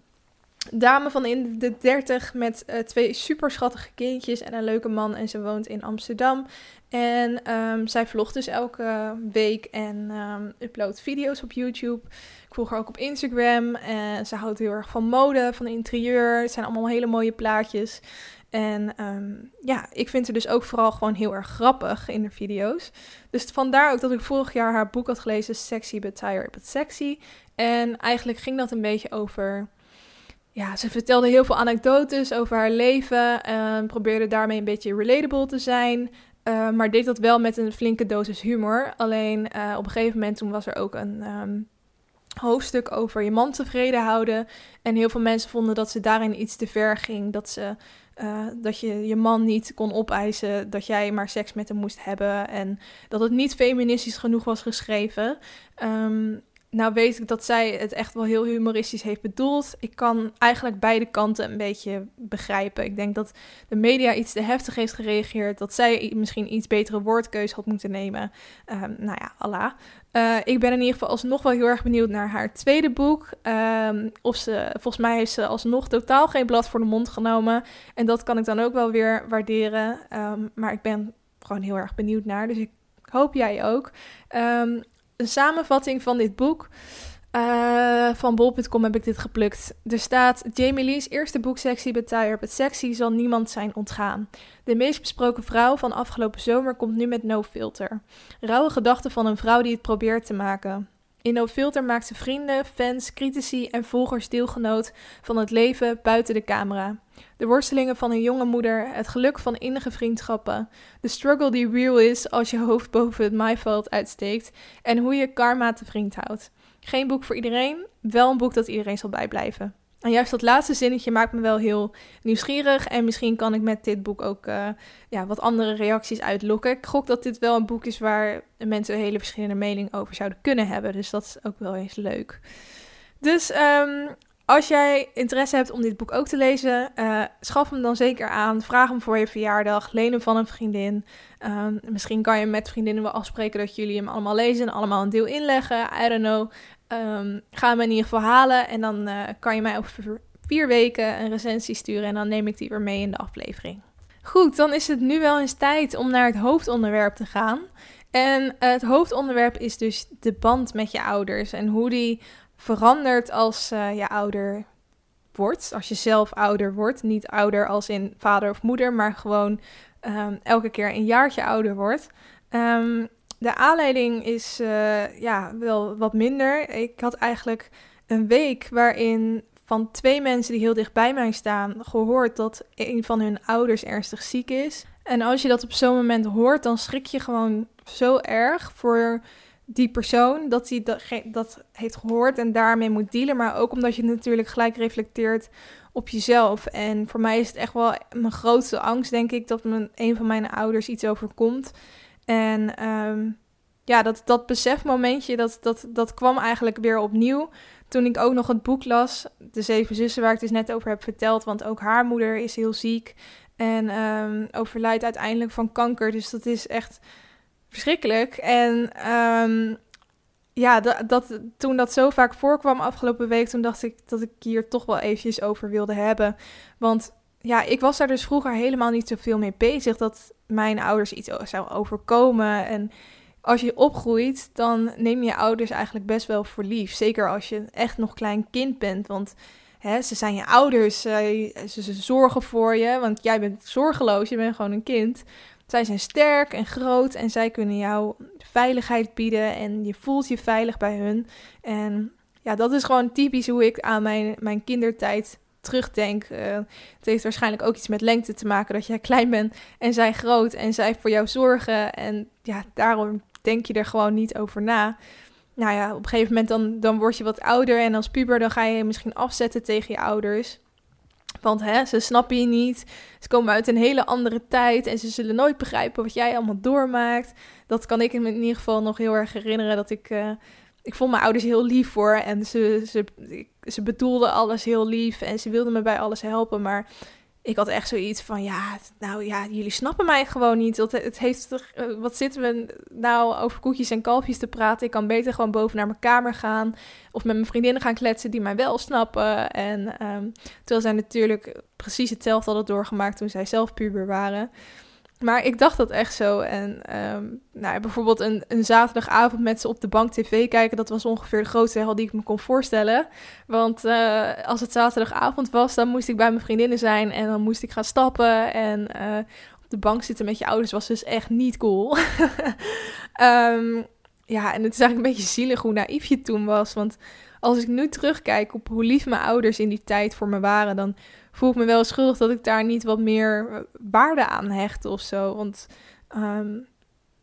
[SPEAKER 1] dame van in de 30 met uh, twee super schattige kindjes en een leuke man. En ze woont in Amsterdam. En um, zij vlogt dus elke week en um, uploadt video's op YouTube. Ik volg haar ook op Instagram. En ze houdt heel erg van mode, van interieur. Het zijn allemaal hele mooie plaatjes. En um, ja, ik vind haar dus ook vooral gewoon heel erg grappig in de video's. Dus vandaar ook dat ik vorig jaar haar boek had gelezen, Sexy But Tired But Sexy. En eigenlijk ging dat een beetje over ja, ze vertelde heel veel anekdotes over haar leven. en probeerde daarmee een beetje relatable te zijn. Uh, maar deed dat wel met een flinke dosis humor. Alleen uh, op een gegeven moment toen was er ook een um, hoofdstuk over je man tevreden houden. En heel veel mensen vonden dat ze daarin iets te ver ging. Dat, ze, uh, dat je je man niet kon opeisen dat jij maar seks met hem moest hebben. En dat het niet feministisch genoeg was geschreven. Um, nou weet ik dat zij het echt wel heel humoristisch heeft bedoeld. Ik kan eigenlijk beide kanten een beetje begrijpen. Ik denk dat de media iets te heftig heeft gereageerd. Dat zij misschien iets betere woordkeuze had moeten nemen. Um, nou ja, Allah. Uh, ik ben in ieder geval alsnog wel heel erg benieuwd naar haar tweede boek. Um, of ze, volgens mij heeft ze alsnog totaal geen blad voor de mond genomen. En dat kan ik dan ook wel weer waarderen. Um, maar ik ben gewoon heel erg benieuwd naar. Dus ik hoop jij ook. Um, een samenvatting van dit boek. Uh, van bol.com heb ik dit geplukt. Er staat: Jamie Lee's eerste boeksectie bij Tire Het Sexy zal niemand zijn ontgaan. De meest besproken vrouw van afgelopen zomer komt nu met No Filter. Rauwe gedachten van een vrouw die het probeert te maken. In No Filter maakt ze vrienden, fans, critici en volgers deelgenoot van het leven buiten de camera. De worstelingen van een jonge moeder, het geluk van innige vriendschappen, de struggle die real is als je hoofd boven het maaiveld uitsteekt en hoe je karma te vriend houdt. Geen boek voor iedereen, wel een boek dat iedereen zal bijblijven. En juist dat laatste zinnetje maakt me wel heel nieuwsgierig. En misschien kan ik met dit boek ook uh, ja, wat andere reacties uitlokken. Ik gok dat dit wel een boek is waar mensen hele verschillende mening over zouden kunnen hebben. Dus dat is ook wel eens leuk. Dus um, als jij interesse hebt om dit boek ook te lezen, uh, schaf hem dan zeker aan. Vraag hem voor je verjaardag. Leen hem van een vriendin. Um, misschien kan je met vriendinnen wel afspreken dat jullie hem allemaal lezen en allemaal een deel inleggen. I don't know. Um, ga hem in ieder geval halen en dan uh, kan je mij over vier weken een recensie sturen en dan neem ik die weer mee in de aflevering. Goed, dan is het nu wel eens tijd om naar het hoofdonderwerp te gaan. En het hoofdonderwerp is dus de band met je ouders en hoe die verandert als uh, je ouder wordt. Als je zelf ouder wordt. Niet ouder als in vader of moeder, maar gewoon um, elke keer een jaartje ouder wordt. Um, de aanleiding is uh, ja, wel wat minder. Ik had eigenlijk een week waarin van twee mensen die heel dicht bij mij staan gehoord dat een van hun ouders ernstig ziek is. En als je dat op zo'n moment hoort, dan schrik je gewoon zo erg voor die persoon dat hij dat, dat heeft gehoord en daarmee moet dealen. Maar ook omdat je natuurlijk gelijk reflecteert op jezelf. En voor mij is het echt wel mijn grootste angst, denk ik, dat mijn, een van mijn ouders iets overkomt. En um, ja, dat, dat besefmomentje, dat, dat, dat kwam eigenlijk weer opnieuw. Toen ik ook nog het boek las, De Zeven Zussen, waar ik het dus net over heb verteld. Want ook haar moeder is heel ziek en um, overlijdt uiteindelijk van kanker. Dus dat is echt verschrikkelijk. En um, ja, dat, dat, toen dat zo vaak voorkwam afgelopen week, toen dacht ik dat ik hier toch wel eventjes over wilde hebben. Want ja, ik was daar dus vroeger helemaal niet zoveel mee bezig dat mijn ouders iets zou overkomen. En als je opgroeit, dan neem je ouders eigenlijk best wel voor lief. Zeker als je echt nog klein kind bent. Want hè, ze zijn je ouders, ze, ze zorgen voor je. Want jij bent zorgeloos, je bent gewoon een kind. Zij zijn sterk en groot en zij kunnen jou veiligheid bieden en je voelt je veilig bij hun. En ja, dat is gewoon typisch hoe ik aan mijn, mijn kindertijd terugdenk. Uh, het heeft waarschijnlijk ook iets met lengte te maken dat jij klein bent en zij groot en zij voor jou zorgen. En ja, daarom denk je er gewoon niet over na. Nou ja, op een gegeven moment dan, dan word je wat ouder en als puber dan ga je misschien afzetten tegen je ouders. Want hè, ze snappen je niet. Ze komen uit een hele andere tijd en ze zullen nooit begrijpen wat jij allemaal doormaakt. Dat kan ik in ieder geval nog heel erg herinneren. Dat ik. Uh, ik vond mijn ouders heel lief voor. En ze, ze, ze bedoelden alles heel lief. En ze wilden me bij alles helpen. Maar ik had echt zoiets van, ja, nou ja, jullie snappen mij gewoon niet. Het, het heeft eh, wat zitten we nou over koetjes en kalfjes te praten? Ik kan beter gewoon boven naar mijn kamer gaan of met mijn vriendinnen gaan kletsen die mij wel snappen. En um, terwijl zij natuurlijk precies hetzelfde hadden doorgemaakt toen zij zelf puber waren. Maar ik dacht dat echt zo. En um, nou, bijvoorbeeld een, een zaterdagavond met ze op de bank tv kijken, dat was ongeveer de grootste hel die ik me kon voorstellen. Want uh, als het zaterdagavond was, dan moest ik bij mijn vriendinnen zijn en dan moest ik gaan stappen. En uh, op de bank zitten met je ouders was dus echt niet cool. um, ja, en het is eigenlijk een beetje zielig hoe naïef je toen was. Want als ik nu terugkijk op hoe lief mijn ouders in die tijd voor me waren, dan voel ik me wel schuldig dat ik daar niet wat meer eh, waarde aan hecht of zo. Want um,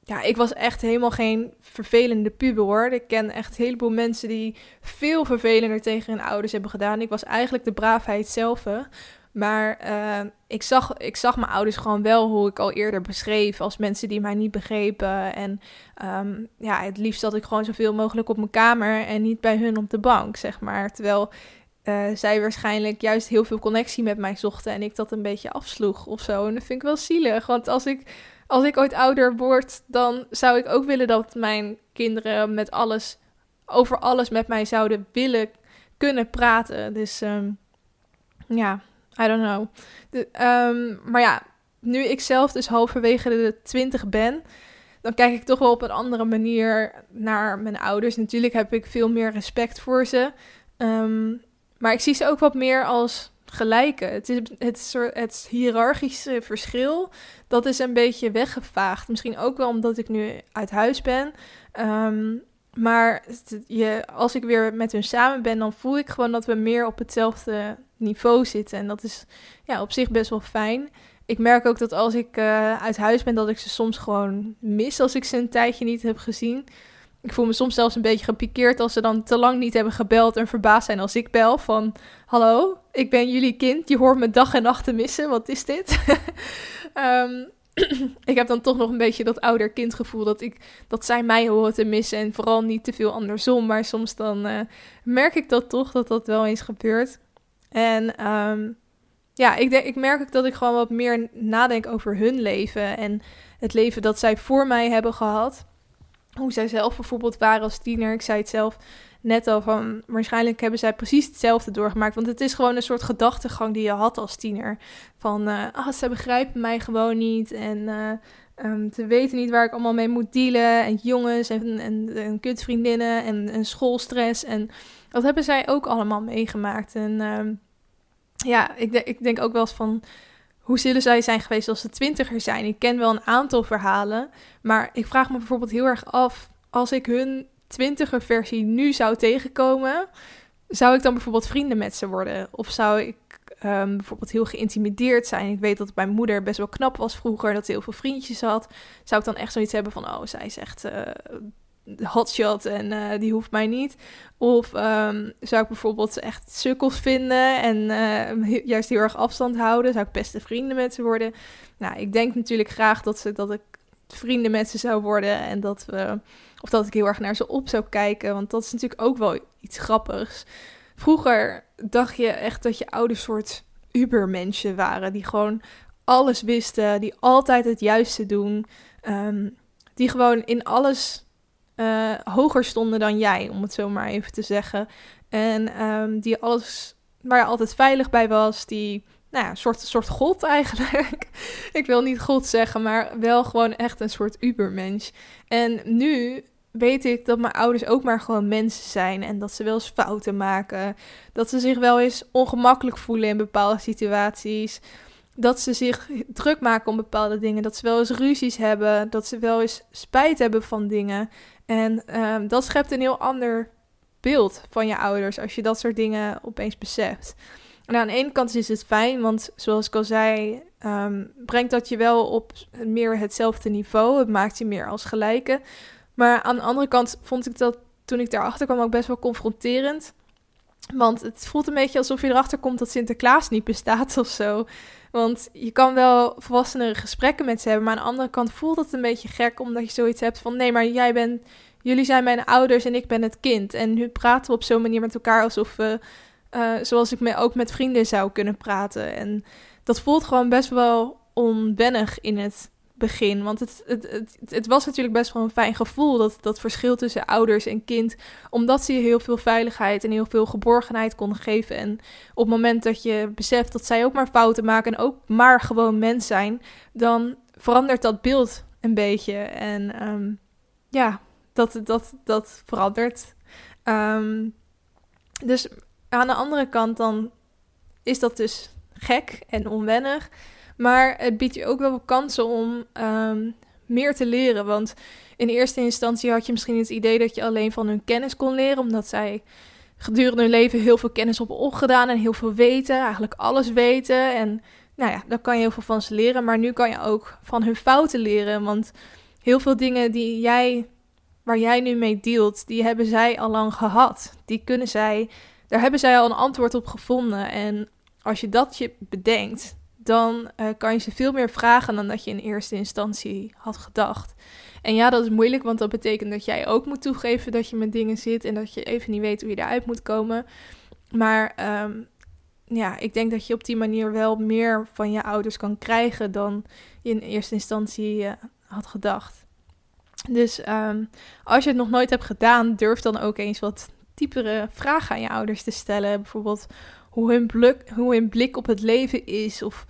[SPEAKER 1] ja, ik was echt helemaal geen vervelende puber hoor. Ik ken echt een heleboel mensen die veel vervelender tegen hun ouders hebben gedaan. Ik was eigenlijk de braafheid zelf. Maar uh, ik, zag, ik zag mijn ouders gewoon wel, hoe ik al eerder beschreef, als mensen die mij niet begrepen. En um, ja, het liefst dat ik gewoon zoveel mogelijk op mijn kamer en niet bij hun op de bank, zeg maar. Terwijl uh, zij waarschijnlijk juist heel veel connectie met mij zochten en ik dat een beetje afsloeg of zo. En dat vind ik wel zielig, want als ik, als ik ooit ouder word, dan zou ik ook willen dat mijn kinderen met alles, over alles met mij zouden willen kunnen praten. Dus um, ja, I don't know. De, um, maar ja, nu ik zelf dus halverwege de 20 ben, dan kijk ik toch wel op een andere manier naar mijn ouders. Natuurlijk heb ik veel meer respect voor ze. Um, maar ik zie ze ook wat meer als gelijken. Het, is, het, soort, het hiërarchische verschil, dat is een beetje weggevaagd. Misschien ook wel omdat ik nu uit huis ben. Um, maar je, als ik weer met hun samen ben, dan voel ik gewoon dat we meer op hetzelfde niveau zitten. En dat is ja, op zich best wel fijn. Ik merk ook dat als ik uh, uit huis ben, dat ik ze soms gewoon mis als ik ze een tijdje niet heb gezien. Ik voel me soms zelfs een beetje gepikeerd als ze dan te lang niet hebben gebeld en verbaasd zijn als ik bel van... Hallo, ik ben jullie kind, je hoort me dag en nacht te missen, wat is dit? um, ik heb dan toch nog een beetje dat ouder-kindgevoel dat, ik, dat zij mij horen te missen en vooral niet te veel andersom. Maar soms dan uh, merk ik dat toch, dat dat wel eens gebeurt. En um, ja, ik, denk, ik merk ook dat ik gewoon wat meer nadenk over hun leven en het leven dat zij voor mij hebben gehad. Hoe zij zelf bijvoorbeeld waren als tiener. Ik zei het zelf net al van waarschijnlijk hebben zij precies hetzelfde doorgemaakt. Want het is gewoon een soort gedachtegang die je had als tiener. Van uh, ah, ze begrijpen mij gewoon niet. En uh, ze weten niet waar ik allemaal mee moet dealen. En jongens en, en, en kutvriendinnen en, schoolstress. En dat hebben zij ook allemaal meegemaakt. En uh, ja, ik, ik denk ook wel eens van hoe zullen zij zijn geweest als ze twintiger zijn? Ik ken wel een aantal verhalen, maar ik vraag me bijvoorbeeld heel erg af, als ik hun twintiger versie nu zou tegenkomen, zou ik dan bijvoorbeeld vrienden met ze worden? Of zou ik um, bijvoorbeeld heel geïntimideerd zijn? Ik weet dat mijn moeder best wel knap was vroeger, dat ze heel veel vriendjes had. Zou ik dan echt zoiets hebben van, oh, zij is echt uh, hotshot en uh, die hoeft mij niet? Of um, zou ik bijvoorbeeld echt sukkels vinden en uh, juist heel erg afstand houden? Zou ik beste vrienden met ze worden? Nou, ik denk natuurlijk graag dat, ze, dat ik vrienden met ze zou worden en dat we of dat ik heel erg naar ze op zou kijken. Want dat is natuurlijk ook wel iets grappigs. Vroeger dacht je echt dat je ouders soort ubermensen waren. Die gewoon alles wisten. Die altijd het juiste doen. Um, die gewoon in alles uh, hoger stonden dan jij, om het zo maar even te zeggen. En um, die alles, waar je altijd veilig bij was. Die nou ja, een soort, soort god eigenlijk. ik wil niet god zeggen, maar wel gewoon echt een soort ubermens. En nu weet ik dat mijn ouders ook maar gewoon mensen zijn en dat ze wel eens fouten maken. Dat ze zich wel eens ongemakkelijk voelen in bepaalde situaties. Dat ze zich druk maken om bepaalde dingen. Dat ze wel eens ruzies hebben. Dat ze wel eens spijt hebben van dingen. En um, dat schept een heel ander beeld van je ouders als je dat soort dingen opeens beseft. En aan de ene kant is het fijn, want zoals ik al zei, um, brengt dat je wel op meer hetzelfde niveau. Het maakt je meer als gelijke. Maar aan de andere kant vond ik dat toen ik daarachter kwam ook best wel confronterend. Want het voelt een beetje alsof je erachter komt dat Sinterklaas niet bestaat of zo. Want je kan wel volwassenere gesprekken met ze hebben, maar aan de andere kant voelt het een beetje gek omdat je zoiets hebt van nee, maar jij bent, jullie zijn mijn ouders en ik ben het kind. En nu praten we op zo'n manier met elkaar alsof we, uh, zoals ik me ook met vrienden zou kunnen praten. En dat voelt gewoon best wel onwennig in het begin. Want het, het, het, het, was natuurlijk best wel een fijn gevoel, dat, dat verschil tussen ouders en kind. Omdat ze je heel veel veiligheid en heel veel geborgenheid konden geven. En op het moment dat je beseft dat zij ook maar fouten maken en ook maar gewoon mens zijn, dan verandert dat beeld een beetje. En um, ja, dat, dat, dat verandert. Um, dus aan de andere kant dan is dat dus gek en onwennig. Maar het biedt je ook wel kansen om um, meer te leren. Want in eerste instantie had je misschien het idee dat je alleen van hun kennis kon leren, omdat zij gedurende hun leven heel veel kennis op opgedaan en heel veel weten, eigenlijk alles weten. En nou ja, dan kan je heel veel van ze leren. Maar nu kan je ook van hun fouten leren. Want heel veel dingen die jij, waar jij nu mee dealt, die hebben zij al lang gehad. Die kunnen zij, daar hebben zij al een antwoord op gevonden. En als je dat je bedenkt, dan uh, kan je ze veel meer vragen dan dat je in eerste instantie had gedacht. En ja, dat is moeilijk, want dat betekent dat jij ook moet toegeven dat je met dingen zit en dat je even niet weet hoe je eruit moet komen. Maar um, ja, ik denk dat je op die manier wel meer van je ouders kan krijgen dan je in eerste instantie uh, had gedacht. Dus um, als je het nog nooit hebt gedaan, durf dan ook eens wat diepere vragen aan je ouders te stellen. Bijvoorbeeld hoe hun, blik, hoe blik op het leven is, of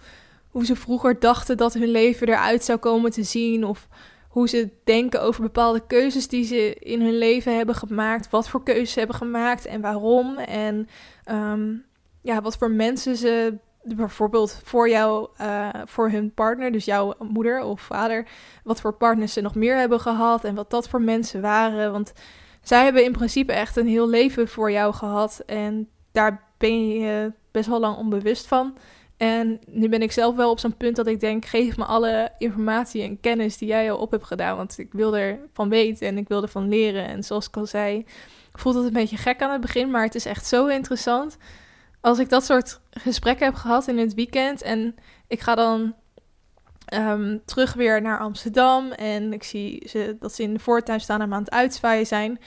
[SPEAKER 1] hoe ze vroeger dachten dat hun leven eruit zou komen te zien, of hoe ze denken over bepaalde keuzes die ze in hun leven hebben gemaakt, wat voor keuzes ze hebben gemaakt en waarom. En um, ja, wat voor mensen ze bijvoorbeeld voor jou, uh, voor hun partner, dus jouw moeder of vader, wat voor partners ze nog meer hebben gehad en wat dat voor mensen waren. Want zij hebben in principe echt een heel leven voor jou gehad en daar ben je best wel lang onbewust van. En nu ben ik zelf wel op zo'n punt dat ik denk: geef me alle informatie en kennis die jij al op hebt gedaan. Want ik wil ervan weten en ik wil ervan leren. En zoals ik al zei, voelt het een beetje gek aan het begin, maar het is echt zo interessant als ik dat soort gesprekken heb gehad in het weekend en ik ga dan um, terug weer naar Amsterdam en ik zie ze, dat ze in de voortuin staan en aan het uitzwaaien zijn,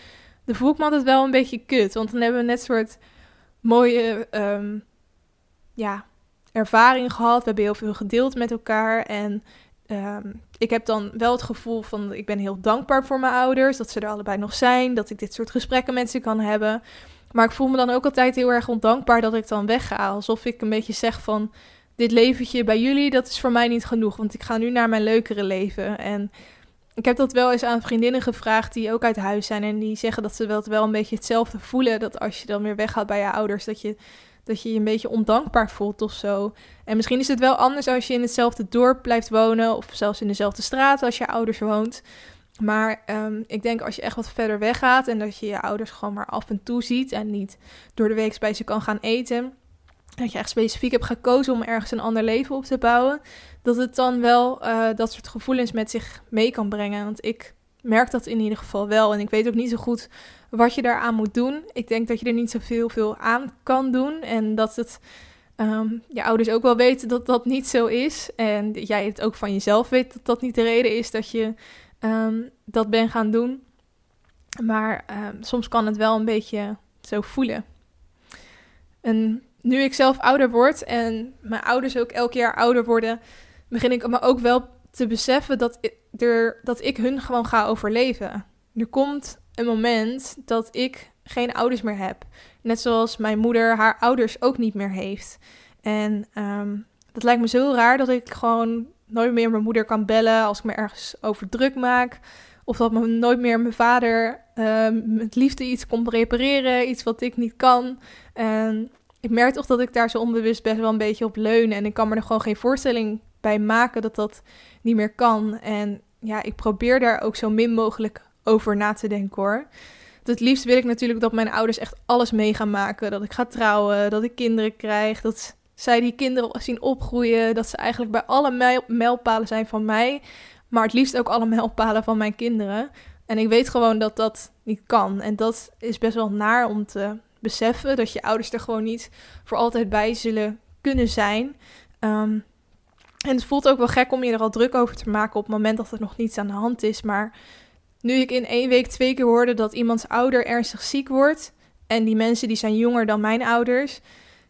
[SPEAKER 1] dan voel ik me altijd wel een beetje kut. Want dan hebben we net soort mooie um, ja, ervaring gehad. We hebben heel veel gedeeld met elkaar en um, ik heb dan wel het gevoel van ik ben heel dankbaar voor mijn ouders, dat ze er allebei nog zijn, dat ik dit soort gesprekken met ze kan hebben. Maar ik voel me dan ook altijd heel erg ondankbaar dat ik dan wegga. Alsof ik een beetje zeg van, dit leventje bij jullie, dat is voor mij niet genoeg. Want ik ga nu naar mijn leukere leven. En ik heb dat wel eens aan vriendinnen gevraagd die ook uit huis zijn. En die zeggen dat ze wel, wel een beetje hetzelfde voelen. Dat als je dan weer weggaat bij je ouders, dat je, dat je je een beetje ondankbaar voelt of zo. En misschien is het wel anders als je in hetzelfde dorp blijft wonen. Of zelfs in dezelfde straat als je ouders woont. Maar um, ik denk als je echt wat verder weggaat en dat je je ouders gewoon maar af en toe ziet en niet door de week bij ze kan gaan eten, dat je echt specifiek hebt gekozen om ergens een ander leven op te bouwen, dat het dan wel uh, dat soort gevoelens met zich mee kan brengen. Want ik merk dat in ieder geval wel en ik weet ook niet zo goed wat je daaraan moet doen. Ik denk dat je er niet zoveel veel aan kan doen en dat het um, je ouders ook wel weten dat dat niet zo is en jij het ook van jezelf weet dat dat niet de reden is dat je um, dat ben gaan doen. Maar um, soms kan het wel een beetje zo voelen. En nu ik zelf ouder word en mijn ouders ook elk jaar ouder worden, begin ik me ook wel te beseffen dat ik, er, dat ik hun gewoon ga overleven. Er komt een moment dat ik geen ouders meer heb. Net zoals mijn moeder haar ouders ook niet meer heeft. En um, dat lijkt me zo raar dat ik gewoon nooit meer mijn moeder kan bellen als ik me ergens over druk maak. Of dat me nooit meer mijn vader uh, met liefde iets komt repareren, iets wat ik niet kan. En ik merk toch dat ik daar zo onbewust best wel een beetje op leun. En ik kan me er gewoon geen voorstelling bij maken dat dat niet meer kan. En ja, ik probeer daar ook zo min mogelijk over na te denken hoor. Het liefst wil ik natuurlijk dat mijn ouders echt alles mee gaan maken. Dat ik ga trouwen, dat ik kinderen krijg, dat zij die kinderen zien opgroeien. Dat ze eigenlijk bij alle mijlpalen zijn van mij. Maar het liefst ook alle mijlpalen van mijn kinderen. En ik weet gewoon dat dat niet kan. En dat is best wel naar om te beseffen. Dat je ouders er gewoon niet voor altijd bij zullen kunnen zijn. Um, en het voelt ook wel gek om je er al druk over te maken op het moment dat er nog niets aan de hand is. Maar nu ik in één week twee keer hoorde dat iemands ouder ernstig ziek wordt. En die mensen die zijn jonger dan mijn ouders.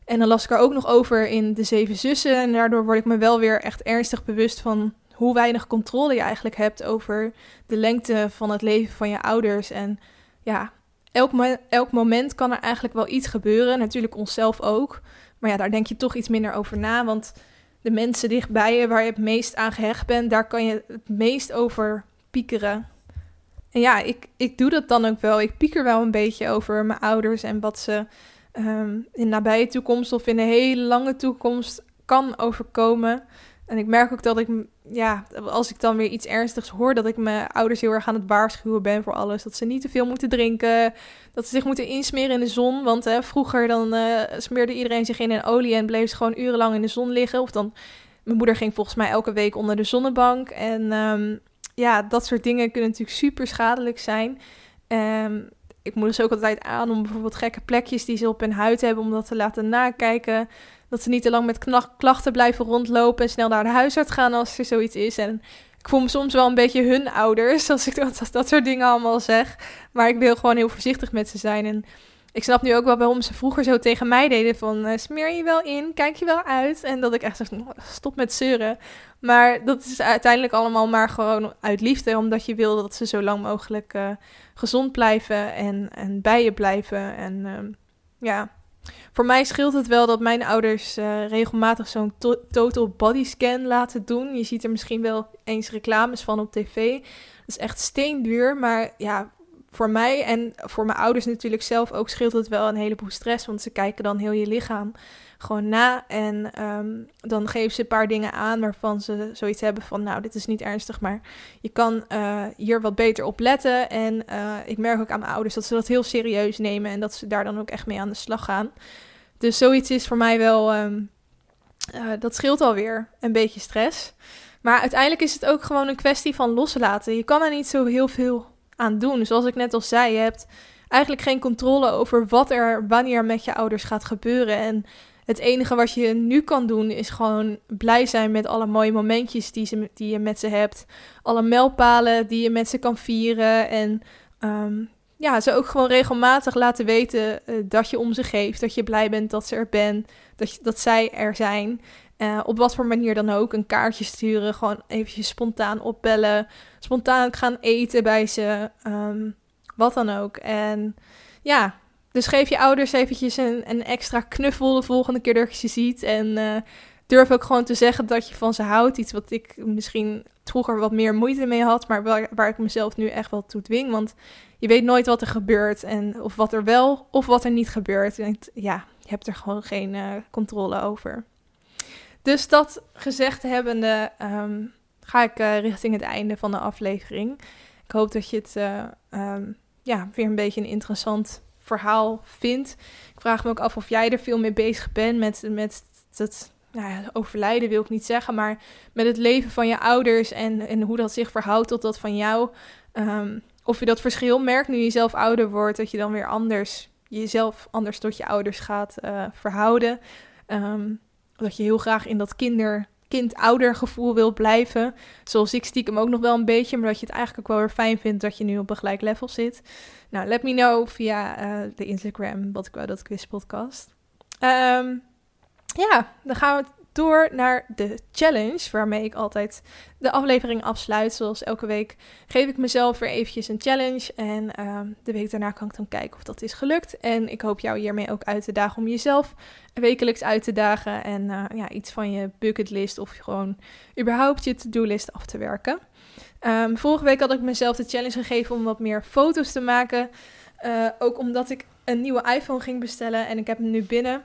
[SPEAKER 1] En dan las ik er ook nog over in De Zeven Zussen. En daardoor word ik me wel weer echt ernstig bewust van hoe weinig controle je eigenlijk hebt over de lengte van het leven van je ouders. En ja, elk, elk moment kan er eigenlijk wel iets gebeuren. Natuurlijk onszelf ook. Maar ja, daar denk je toch iets minder over na. Want de mensen dichtbij je, waar je het meest aan gehecht bent, daar kan je het meest over piekeren. En ja, ik, ik doe dat dan ook wel. Ik pieker wel een beetje over mijn ouders en wat ze um, in nabije toekomst of in een hele lange toekomst kan overkomen. En ik merk ook dat ik, ja, als ik dan weer iets ernstigs hoor, dat ik mijn ouders heel erg aan het waarschuwen ben voor alles. Dat ze niet te veel moeten drinken, dat ze zich moeten insmeren in de zon. Want hè, vroeger dan uh, smeerde iedereen zich in een olie en bleef ze gewoon urenlang in de zon liggen. Of dan, mijn moeder ging volgens mij elke week onder de zonnebank. En um, ja, dat soort dingen kunnen natuurlijk super schadelijk zijn. Um, ik moet dus ook altijd aan om bijvoorbeeld gekke plekjes die ze op hun huid hebben, om dat te laten nakijken. Dat ze niet te lang met klachten blijven rondlopen en snel naar de huisarts gaan als er zoiets is. En ik voel me soms wel een beetje hun ouders als ik dat, dat soort dingen allemaal zeg. Maar ik wil gewoon heel voorzichtig met ze zijn. En ik snap nu ook wel waarom ze vroeger zo tegen mij deden van uh, smeer je wel in, kijk je wel uit. En dat ik echt zeg, stop met zeuren. Maar dat is uiteindelijk allemaal maar gewoon uit liefde, omdat je wil dat ze zo lang mogelijk uh, gezond blijven en, en bij je blijven. En uh, ja, voor mij scheelt het wel dat mijn ouders uh, regelmatig zo'n to total body scan laten doen. Je ziet er misschien wel eens reclames van op tv. Dat is echt steenduur, maar ja, voor mij en voor mijn ouders natuurlijk zelf ook scheelt het wel een heleboel stress. Want ze kijken dan heel je lichaam gewoon na. En um, dan geven ze een paar dingen aan waarvan ze zoiets hebben van... nou, dit is niet ernstig, maar je kan uh, hier wat beter op letten. En uh, ik merk ook aan mijn ouders dat ze dat heel serieus nemen... en dat ze daar dan ook echt mee aan de slag gaan. Dus zoiets is voor mij wel... Um, uh, dat scheelt alweer een beetje stress. Maar uiteindelijk is het ook gewoon een kwestie van loslaten. Je kan er niet zo heel veel aan doen. Zoals ik net al zei, je hebt eigenlijk geen controle over wat er wanneer met je ouders gaat gebeuren. En het enige wat je nu kan doen is gewoon blij zijn met alle mooie momentjes die, ze, die je met ze hebt. Alle mijlpalen die je met ze kan vieren. En um, ja, ze ook gewoon regelmatig laten weten uh, dat je om ze geeft. Dat je blij bent dat ze er bent. Dat, dat zij er zijn. Uh, op wat voor manier dan ook. Een kaartje sturen. Gewoon eventjes spontaan opbellen. Spontaan gaan eten bij ze. Um, wat dan ook. En ja, dus geef je ouders eventjes een, een extra knuffel de volgende keer dat je ze ziet. En uh, durf ook gewoon te zeggen dat je van ze houdt. Iets wat ik misschien vroeger wat meer moeite mee had, maar waar, waar ik mezelf nu echt wel toe dwing. Want je weet nooit wat er gebeurt en of wat er wel of wat er niet gebeurt. En ja, je hebt er gewoon geen uh, controle over. Dus dat gezegd hebbende, um, ga ik uh, richting het einde van de aflevering. Ik hoop dat je het uh, um, ja, weer een beetje een interessant verhaal vindt. Ik vraag me ook af of jij er veel mee bezig bent met, met het nou ja, overlijden, wil ik niet zeggen, maar met het leven van je ouders en, en hoe dat zich verhoudt tot dat van jou. Um, of je dat verschil merkt nu je zelf ouder wordt, dat je dan weer anders jezelf anders tot je ouders gaat uh, verhouden. Um, dat je heel graag in dat kinder, kind-ouder gevoel wil blijven. Zoals ik stiekem ook nog wel een beetje, maar dat je het eigenlijk ook wel weer fijn vindt dat je nu op een gelijk level zit. Nou, let me know via uh, de Instagram, wat ik wou dat quiz podcast. Um, ja, dan gaan we door naar de challenge, waarmee ik altijd de aflevering afsluit. Zoals elke week geef ik mezelf weer eventjes een challenge. En um, de week daarna kan ik dan kijken of dat is gelukt. En ik hoop jou hiermee ook uit te dagen om jezelf wekelijks uit te dagen. En uh, ja, iets van je bucketlist of gewoon überhaupt je to-do-list af te werken. Um, vorige week had ik mezelf de challenge gegeven om wat meer foto's te maken. Uh, ook omdat ik een nieuwe iPhone ging bestellen en ik heb hem nu binnen.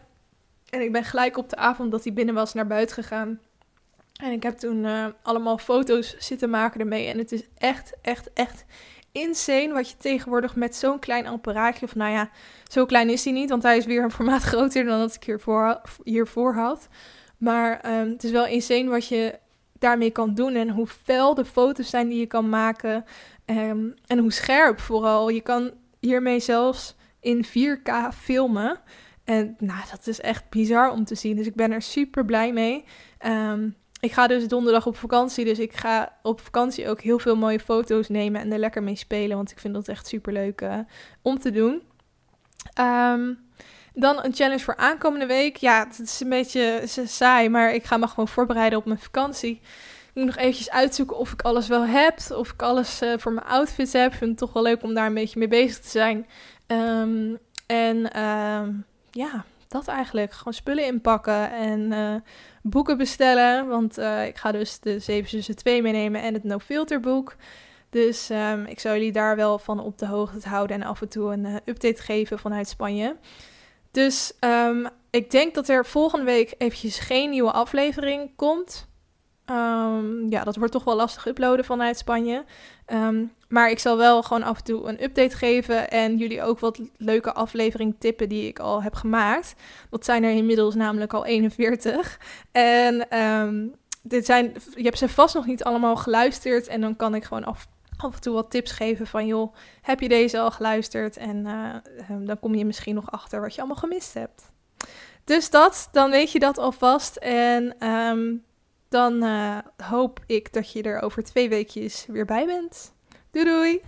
[SPEAKER 1] En ik ben gelijk op de avond dat hij binnen was naar buiten gegaan. En ik heb toen uh, allemaal foto's zitten maken ermee. En het is echt, echt, echt insane wat je tegenwoordig met zo'n klein apparaatje... Of nou ja, zo klein is hij niet, want hij is weer een formaat groter dan dat ik hiervoor, hiervoor had. Maar um, het is wel insane wat je daarmee kan doen en hoe fel de foto's zijn die je kan maken. Um, en hoe scherp vooral. Je kan hiermee zelfs in 4K filmen. En nou, dat is echt bizar om te zien. Dus ik ben er super blij mee. Um, ik ga dus donderdag op vakantie. Dus ik ga op vakantie ook heel veel mooie foto's nemen en er lekker mee spelen. Want ik vind dat echt super leuk uh, om te doen. Um, dan een challenge voor aankomende week. Ja, het is een beetje saai, maar ik ga me gewoon voorbereiden op mijn vakantie. Ik moet nog eventjes uitzoeken of ik alles wel heb. Of ik alles uh, voor mijn outfits heb. Ik vind het toch wel leuk om daar een beetje mee bezig te zijn. Um, en ja, dat eigenlijk. Gewoon spullen inpakken en uh, boeken bestellen. Want uh, ik ga dus de 7 zussen 2 meenemen en het No Filter boek. Dus um, ik zou jullie daar wel van op de hoogte houden en af en toe een uh, update geven vanuit Spanje. Dus um, ik denk dat er volgende week eventjes geen nieuwe aflevering komt. Um, ja, dat wordt toch wel lastig uploaden vanuit Spanje. Maar ik zal wel gewoon af en toe een update geven en jullie ook wat leuke aflevering tippen die ik al heb gemaakt. Dat zijn er inmiddels namelijk al 41. En um, dit zijn, je hebt ze vast nog niet allemaal geluisterd en dan kan ik gewoon af, en toe wat tips geven van joh, heb je deze al geluisterd? En eh, ehm, dan kom je misschien nog achter wat je allemaal gemist hebt. Dus dat, dan weet je dat alvast. En ehm, dan uh, hoop ik dat je er over twee weekjes weer bij bent. Doei doei!